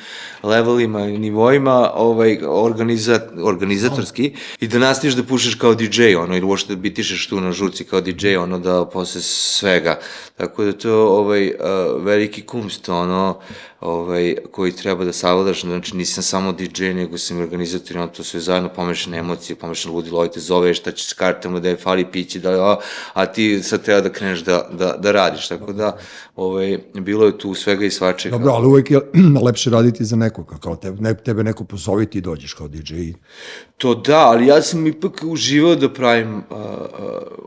levelima i nivoima, ovaj, organiza, organizatorski, i da nastaviš da pušaš kao DJ, ono, ili uopšte da bitišeš tu na žurci kao DJ, ono, da posle svega. Tako da to, ovaj, uh, veliki kumst, ono, ovaj, koji treba da savladaš, znači nisam samo DJ, nego sam i organizator i on to sve zajedno pomešane emocije, pomešane ludilo, ovaj te zove, šta će s kartama, da je fali pići, da, a, a ti sad treba da kreneš da, da, da radiš, tako da, ovaj, bilo je tu svega i svačega. Dobro, ali uvek je lepše raditi za nekoga, kao tebe, ne, tebe neko pozove ti dođeš kao DJ. To da, ali ja sam ipak uživao da pravim a, a,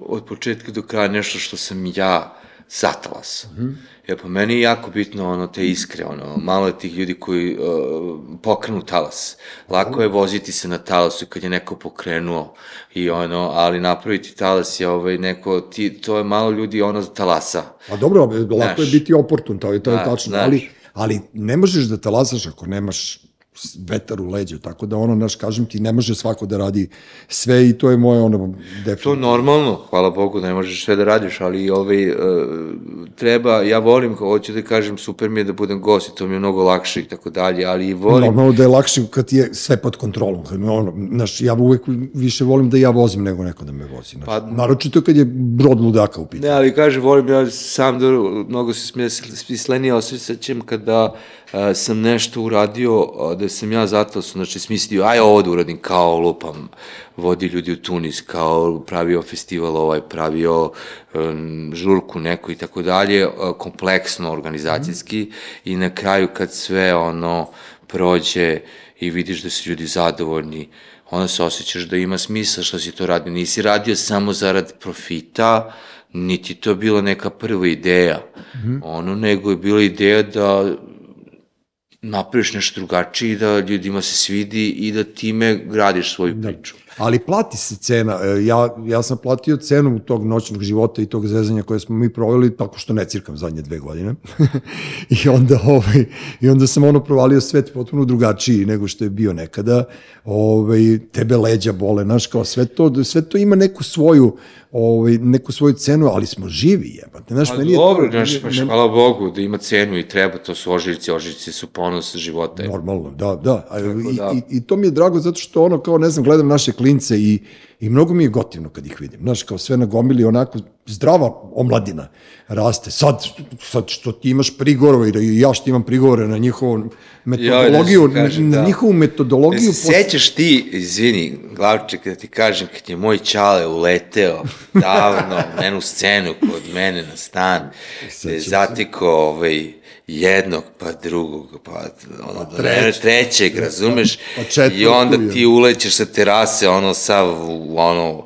od početka do kraja nešto što sam ja zatalas. Mm -hmm. Jer po meni je jako bitno ono te iskre, ono, malo je tih ljudi koji uh, pokrenu talas. Lako je voziti se na talasu kad je neko pokrenuo i ono, ali napraviti talas je ovaj neko, ti, to je malo ljudi ono talasa. A dobro, lako Znaš. je biti oportun, to je, to je Da, tačno, znaš. ali, ali ne možeš da talasaš ako nemaš vetar u leđu, tako da ono, naš, kažem ti, ne može svako da radi sve i to je moje ono, To definitivno. normalno, hvala Bogu, ne možeš sve da radiš, ali ovaj, uh, treba, ja volim, hoću da kažem, super mi je da budem gost i to mi je mnogo lakše i tako dalje, ali i volim, Normalno da je lakše kad ti je sve pod kontrolom. Ono, znaš, ja uvek više volim da ja vozim nego neko da me vozi. Znaš. Pa- Naročito kad je brod ludaka u pitanju. Ne, ali kaže, volim ja sam da mnogo se smije, smislenije osjećam kada uh, sam nešto uradio, da sam ja zato znači, smislio, aj ovo da uradim, kao lupam, vodi ljudi u Tunis, kao pravio festival ovaj, pravio um, žurku neku i tako dalje, a, kompleksno, organizacijski, i na kraju kad sve ono prođe i vidiš da su ljudi zadovoljni, onda se osjećaš da ima smisla što si to radio. Nisi radio samo zarad profita, niti to bila neka prva ideja, mm -hmm. ono, nego je bila ideja da napraviš nešto drugačije i da ljudima se svidi i da time gradiš svoju priču. Ali plati se cena. E, Ja, ja sam platio cenu tog noćnog života i tog zezanja koje smo mi proveli tako što ne cirkam zadnje dve godine. I, onda, ovaj, I onda sam ono provalio svet potpuno drugačiji nego što je bio nekada. Ovaj, tebe leđa bole, znaš, kao sve to, sve to ima neku svoju ovaj, neku svoju cenu, ali smo živi, jebate. Znaš, Pa meni je to- dobro, znaš, baš ne- hvala Bogu da ima cenu i treba, to su ožiljci, ožiljci su ponos života. Normalno, da, da. A, i, da. i, I to mi je drago zato što ono, kao ne znam, gledam naše klince i, i mnogo mi je gotivno kad ih vidim. Znaš, kao sve na gomili, onako zdrava omladina raste. Sad, sad što ti imaš prigovore i da ja što imam prigovore na njihovu metodologiju, da kažem, na, na da. njihovu metodologiju. Se sećaš ti, izvini, glavček, da ti kažem, kad je moj čale uleteo davno enu scenu kod mene na stan, da je zatikao ovaj, jednog, pa drugog, pa ono, trećeg, trećeg razumeš? pa četvrtu I onda ti ulećeš sa terase, ono, sav, ono,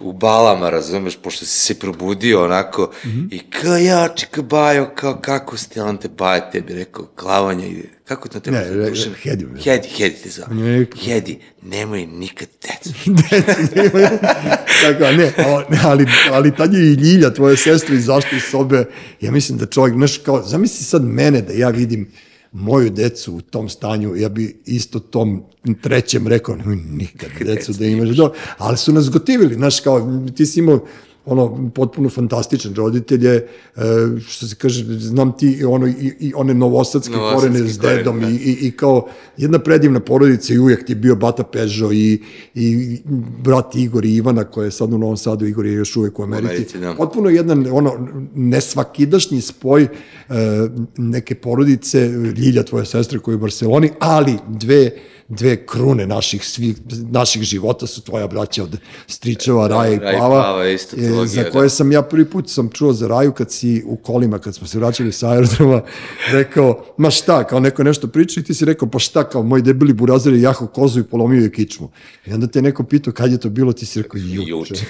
u balama, razumeš, pošto si se probudio onako Mhm. i kao ja, čeka bajo, kao kako ste, on te baje, tebi rekao, klavanja ide, kako to tebe Ne, zove? ne? Hedi. Hedi, Hedi te zove. Ne. Hedi, nemoj nikad decu. Tako, ne, ali- ali, ali tad je i Ljilja, tvoja sestra, izašla iz sobe. Ja mislim da čovjek, znaš, kao, zamisli sad mene da ja vidim moju decu u tom stanju, ja bi isto tom trećem rekao, nikad decu da imaš. Do, ali su nas gotivili, znaš, kao, ti si imao ono potpuno fantastičan roditelj je e, što se kaže znam ti ono i, i one novosadske Novosadske korene s korene, dedom da. i, i, i kao jedna predivna porodica i uvijek ti je bio Bata Pežo i, i brat Igor i Ivana koja je sad u Novom Sadu, Igor je još uvijek u Americi. Americi, da. Potpuno jedan ono nesvakidašnji spoj e, neke porodice, Ljilja tvoja sestra koja je u Barceloni, ali dve dve krune naših svih naših života su tvoja braća od Stričeva, Raja i Raja i Pava, Pava, isto e, trilogija, za da. koje sam ja prvi put sam čuo za Raju kad si u kolima, kad smo se vraćali sa aerodroma, rekao, ma šta, kao neko nešto priča i ti si rekao, pa šta, kao moj debeli burazir je jaho kozu i polomio je kičmu. I onda te neko pitao kad je to bilo, ti si rekao, juče.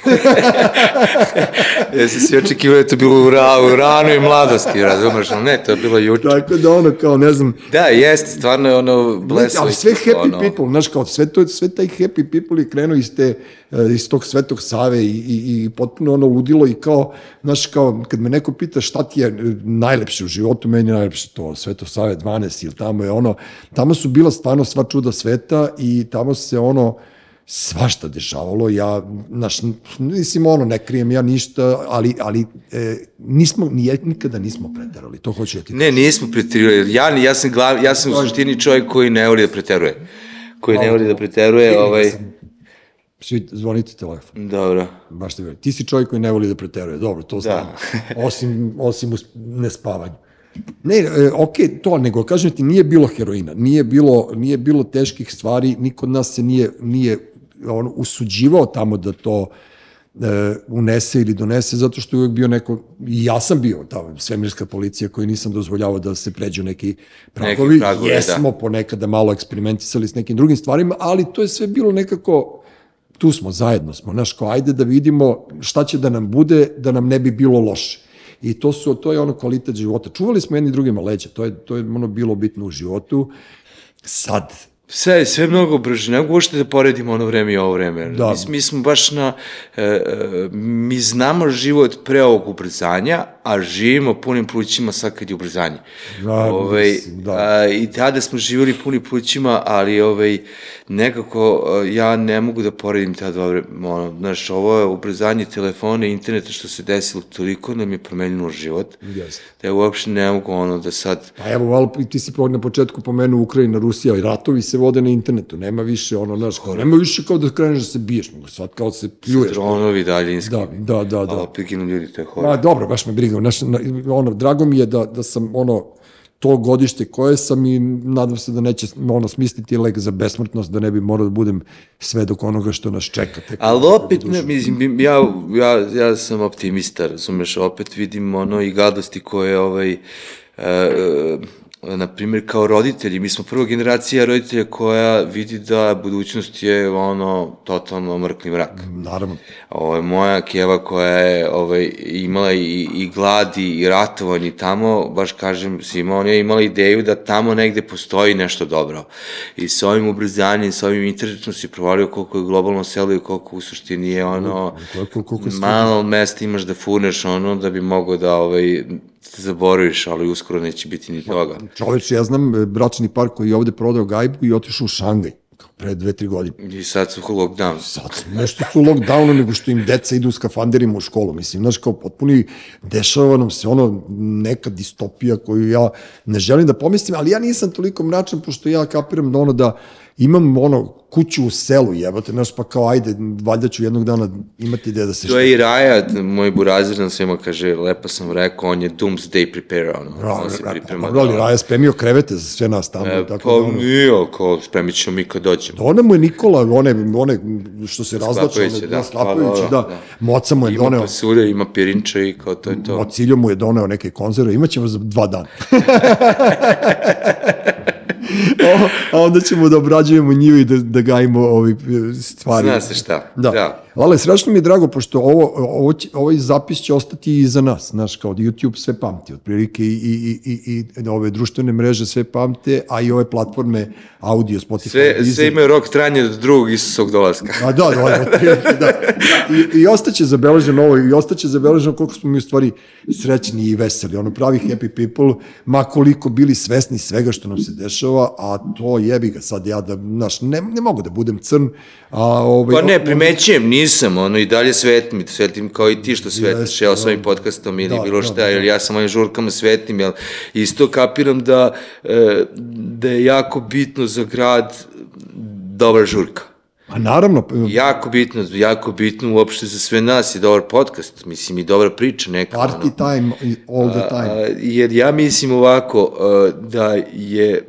Ja sam si očekivao da je to bilo u, ra, u ranoj mladosti, razumeš, ali ne, to je bilo juče. Tako da ono, kao, ne znam, Da, jeste, stvarno je ono blesavo. ali sve happy ono, people, znaš, kao sve, to, sve taj happy people je krenuo iz, te, eh, iz tog svetog Save i, i, i potpuno ono ludilo i kao, znaš, kao kad me neko pita šta ti je eh, najlepše u životu, meni je najlepše to Sveto Save 12 ili tamo je ono, tamo su bila stvarno sva čuda sveta i tamo se ono, svašta dešavalo, ja, znaš, mislim, ono, ne krijem ja ništa, ali, ali e, nismo, nije, nikada nismo preterali, to hoću ja ti Ne, nismo preterivali. Ja, ja sam, glav, ja sam u suštini čovjek koji ne voli da preteruje. Koji ne voli da preteruje, ovaj... Svi zvonite telefon. Dobro. Baš te verujem. Ti si čovjek koji ne voli da preteruje, dobro, to znam. osim, osim u nespavanju. Ne, e, ok, to, nego kažem ti, nije bilo heroina, nije bilo, nije bilo teških stvari, niko od nas se nije, nije on, usuđivao tamo da to e, unese ili donese, zato što je uvijek bio neko, i ja sam bio ta svemirska policija koji nisam dozvoljavao da se pređu neki pragovi, Neki pragovi, da. jesmo ponekada malo eksperimentisali s nekim drugim stvarima, ali to je sve bilo nekako, tu smo, zajedno smo, znaš, kao ajde da vidimo šta će da nam bude, da nam ne bi bilo loše. I to su to je ono kvalitet života. Čuvali smo jedni drugima leđa, to je to je ono bilo bitno u životu. Sad Sve, sve mnogo brže, ne mogu uopšte da poredimo ono vreme i ovo vreme. Da. Mi, mi smo baš na, e, e, mi znamo život pre ovog ubrzanja, a živimo punim plućima sad kad je ubrzanje. Da, ovaj, mislim, da. A, I tada smo živjeli punim plućima, ali ovaj, nekako a, ja ne mogu da poredim ta dva vremena. Ono, znaš, ovo je ubrzanje telefona i interneta što se desilo toliko nam je promenilo život. Jeste. Da ja uopšte ne mogu ono da sad Pa evo, malo, ti si na početku pomenuo Ukrajina, Rusija i ratovi se vode na internetu. Nema više ono, znaš, kao, nema više kao da kreneš da se biješ, nego sad kao da se pljuješ. dronovi daljinski. Da, da, da, Ali da. opet ginu ljudi, to je horor. Ma, dobro, baš me briga. Znaš, na- ono, drago mi je da, da sam ono, to godište koje sam i nadam se da neće ono, smisliti lek za besmrtnost, da ne bi morao da budem sve dok onoga što nas čeka. Tek Ali opet, ne, mislim, ja, ja, ja sam optimista, razumeš, opet vidim ono i gadosti koje, ovaj, e, na primjer, kao roditelji, mi smo prva generacija roditelja koja vidi da budućnost je ono totalno mrkni mrak. Naravno. Ovo, moja keva koja je ovaj, imala i, i gladi i ratovanje tamo, baš kažem svima, ona je imala ideju da tamo negde postoji nešto dobro. I sa ovim ubrzanjem, sa ovim internetom si provalio koliko je globalno selo i koliko u suštini je ono, Koliko- koliko malo mesta imaš da furneš ono da bi mogao da ovaj, zaboraviš, ali uskoro neće biti ni toga. Čoveč, ja znam e, bračni par koji je ovde prodao gajbu i otišao u Šangaj. pre dve, tri godine. I sad su lockdown. Sad su nešto su u lockdownu nego što im deca idu u skafanderima u školu. Mislim, znaš, kao potpuni, dešava nam se ono, neka distopija koju ja ne želim da pomislim, ali ja nisam toliko mračan, pošto ja kapiram da ono da imam ono kuću u selu, jebate, znaš, pa kao ajde, valjda ću jednog dana imati ideja da se To je i Raja, moj burazir nam svima kaže, lepo sam rekao, on je doomsday preparer, ono, Ra, on se ra, priprema. pa, ali Raja spremio krevete za sve nas tamo. E, tako pa da, ono, nije, kao, spremit ćemo mi kad dođemo. Ona mu je Nikola, one, one što se razlače, one, da, da, sklapajući, pa, da, da, da. Moca mu je Ima doneo, pasulja, ima pirinča i kao to je to. Mociljo mu je doneo neke konzerve, imaćemo za dva dana. O, a onda ćemo da obrađujemo njivu i da, da gajimo ovi stvari. Zna se šta, Da. da. Ale, strašno mi je drago, pošto ovo, ovo će, ovaj zapis će ostati i za nas, znaš, kao da YouTube sve pamti, otprilike i, i, i, i, i ove društvene mreže sve pamte, a i ove platforme audio, Spotify, Sve, Deezer. sve imaju rok trajanja do drugog Isusovog dolaska. A da, da, da, otprilike, da. I, I ostaće zabeleženo ovo, i ostaće zabeleženo koliko smo mi u stvari srećni i veseli, ono pravi happy people, ma koliko bili svesni svega što nam se dešava, a to jebi ga sad ja da, znaš, ne, ne mogu da budem crn, a ovaj... Pa ne, primećujem, nisam, ono, i dalje svetim, svetim kao i ti što svetiš, ja da. ovim podcastom ili Da, bilo da, šta, da. jer ja sam ovim žurkama svetim, jel, isto kapiram da, e, da je jako bitno za grad dobra žurka. A naravno, Jako bitno, jako bitno uopšte za sve nas je dobar podcast, mislim i dobra priča neka. ono. party time all the time. A, jer ja mislim ovako, a, da je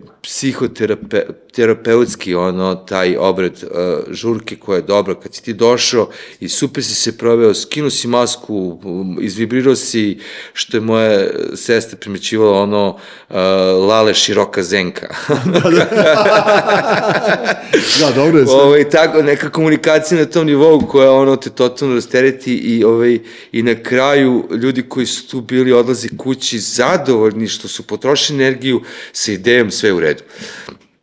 psihoterapeutski ono, taj obred a, žurke koja je dobra, kad si ti došao i super si se proveo, skinuo si masku, um, izvibrirao si, što je moja sestra primećivala ono, a, lale široka zenka. Da, dobro je sve. ovaj, tako, neka komunikacija na tom nivou koja ono te totalno rastereti i, ovaj, i na kraju ljudi koji su tu bili odlazi kući zadovoljni što su potrošili energiju sa idejom sve u redu.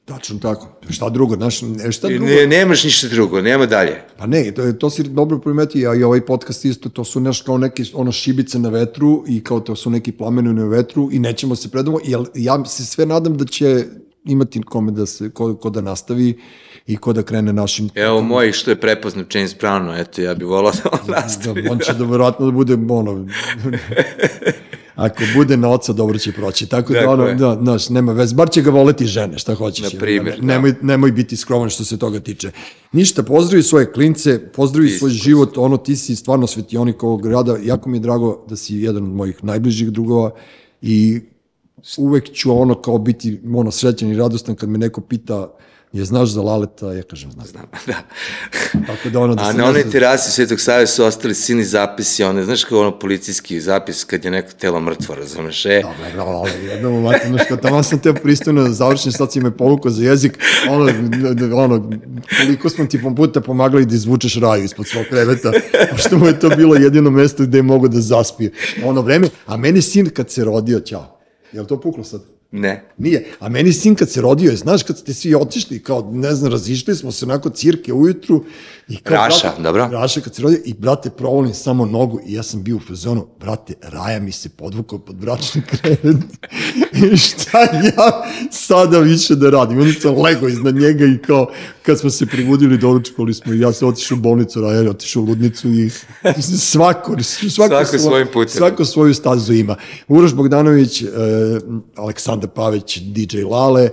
Tačno tako. Šta drugo, znaš, ne, šta drugo? ne, nemaš ništa drugo, nema dalje. Pa ne, to, to si dobro primetio, a i ovaj podcast isto, to su nešto kao neke ono šibice na vetru i kao to su neki plameni na vetru i nećemo se predamo, jer ja se sve nadam da će imati kome da se, ko, ko da nastavi i ko da krene našim... Evo moj što je prepoznat James Brown, eto ja bih volao da on nastavi. Da, on će da verovatno da bude, ono, ako bude na oca, dobro će proći. Tako da, Tako ono, da, znaš, nema vez, bar će ga voleti žene, šta hoćeš. Na primjer, ne, nemoj, nemoj biti skroman što se toga tiče. Ništa, pozdravi svoje klince, pozdravi Isto. svoj život, ono, ti si stvarno svetionik ovog grada, jako mi je drago da si jedan od mojih najbližih drugova i uvek ću ono kao biti ono, srećan i radostan kad me neko pita je znaš za Laleta, ja kažem znam. znam. Da. Tako da ono da A na onoj terasi Svetog Save su ostali sini zapisi, one, znaš kao ono policijski zapis kad je neko telo mrtvo, razumeš, e? Dobre, bravo, ali jednom ovako, znaš, kad tamo sam teo pristojno da završim, sad si me povukao za jezik, ono, ono, koliko smo ti puta pomagali da izvučeš raju ispod svog kreveta, pošto mu je to bilo jedino mesto gde je mogo da zaspije. Ono vreme, a meni sin kad se rodio, ćao, je li to puklo sad? Ne. Nije. A meni sin kad se rodio, je, znaš, kad ste svi otišli, kao, ne znam, razišli smo se onako cirke ujutru. I kao, Raša, brate, dobro. Raša kad se rodio i, brate, provolim samo nogu i ja sam bio u fazonu, brate, Raja mi se podvukao pod bračni krevet. I šta ja sada više da radim? Onda sam lego iznad njega i kao, kad smo se pribudili, doručkovali smo i ja sam otišao u bolnicu, Raja je otišao u ludnicu i svako, svako, Svako svo- svojim putem. Svako svoju stazu ima. Uroš Bogdanović, e, Aleksandar Pavić, DJ Lale, e,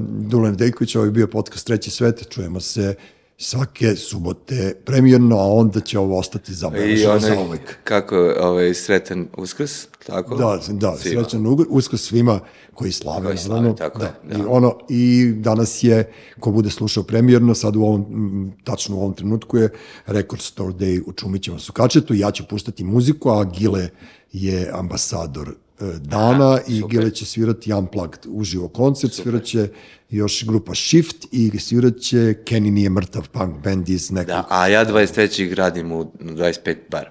Dulan Dejković, ovo je bio podcast Treći svet, čujemo se svake subote premijerno, a onda će ovo ostati zabeleženo za uvek. kako je ovaj, sretan uskrs, tako? Da, da, Svima. srećan ugod, uskrs svima koji slave. Koji slave, naravno. tako da. je, da. I, ono, I danas je, ko bude slušao premijerno, sad u ovom, tačno u ovom trenutku je Record Store Day u Čumićevom Sukačetu, ja ću puštati muziku, a Gile je ambasador e, dana i super. Gile će svirati Unplugged uživo koncert, svirat će još grupa Shift i svirat će Kenny nije mrtav punk band iz nekog Da, a ja 23. radim u na 25 bar.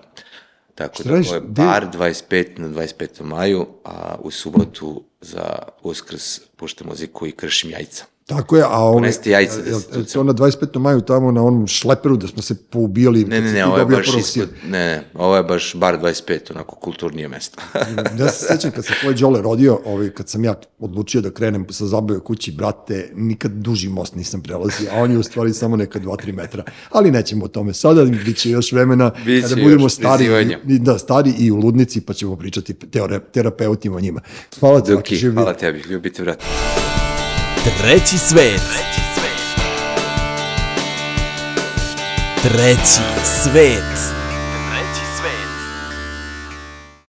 Tako Šta da ovo je bar 25 na 25. maju, a u subotu za uskrs puštam muziku i kršim jajca. Tako je, a on... Ponesti jajca da jel- jel on na 25. maju tamo na onom šleperu da smo se poubijali. Ne, ne, ne, ovo je baš ispod, ne, ne, ovo je baš bar 25, onako kulturnije mesto. Ja se sećam kad se tvoj Đole rodio, ovaj, kad sam ja odlučio da krenem sa zabave kući, brate, nikad duži most nisam prelazio, a on je u stvari samo neka 2-3 metra. Ali nećemo o tome sada, bit će još vremena Biće kada još budemo stari, i, da, stari i u ludnici, pa ćemo pričati teore, terapeutima o njima. Hvala ti, Duki, hvala tebi, ljubite, brate. Treći svet. Treći svet.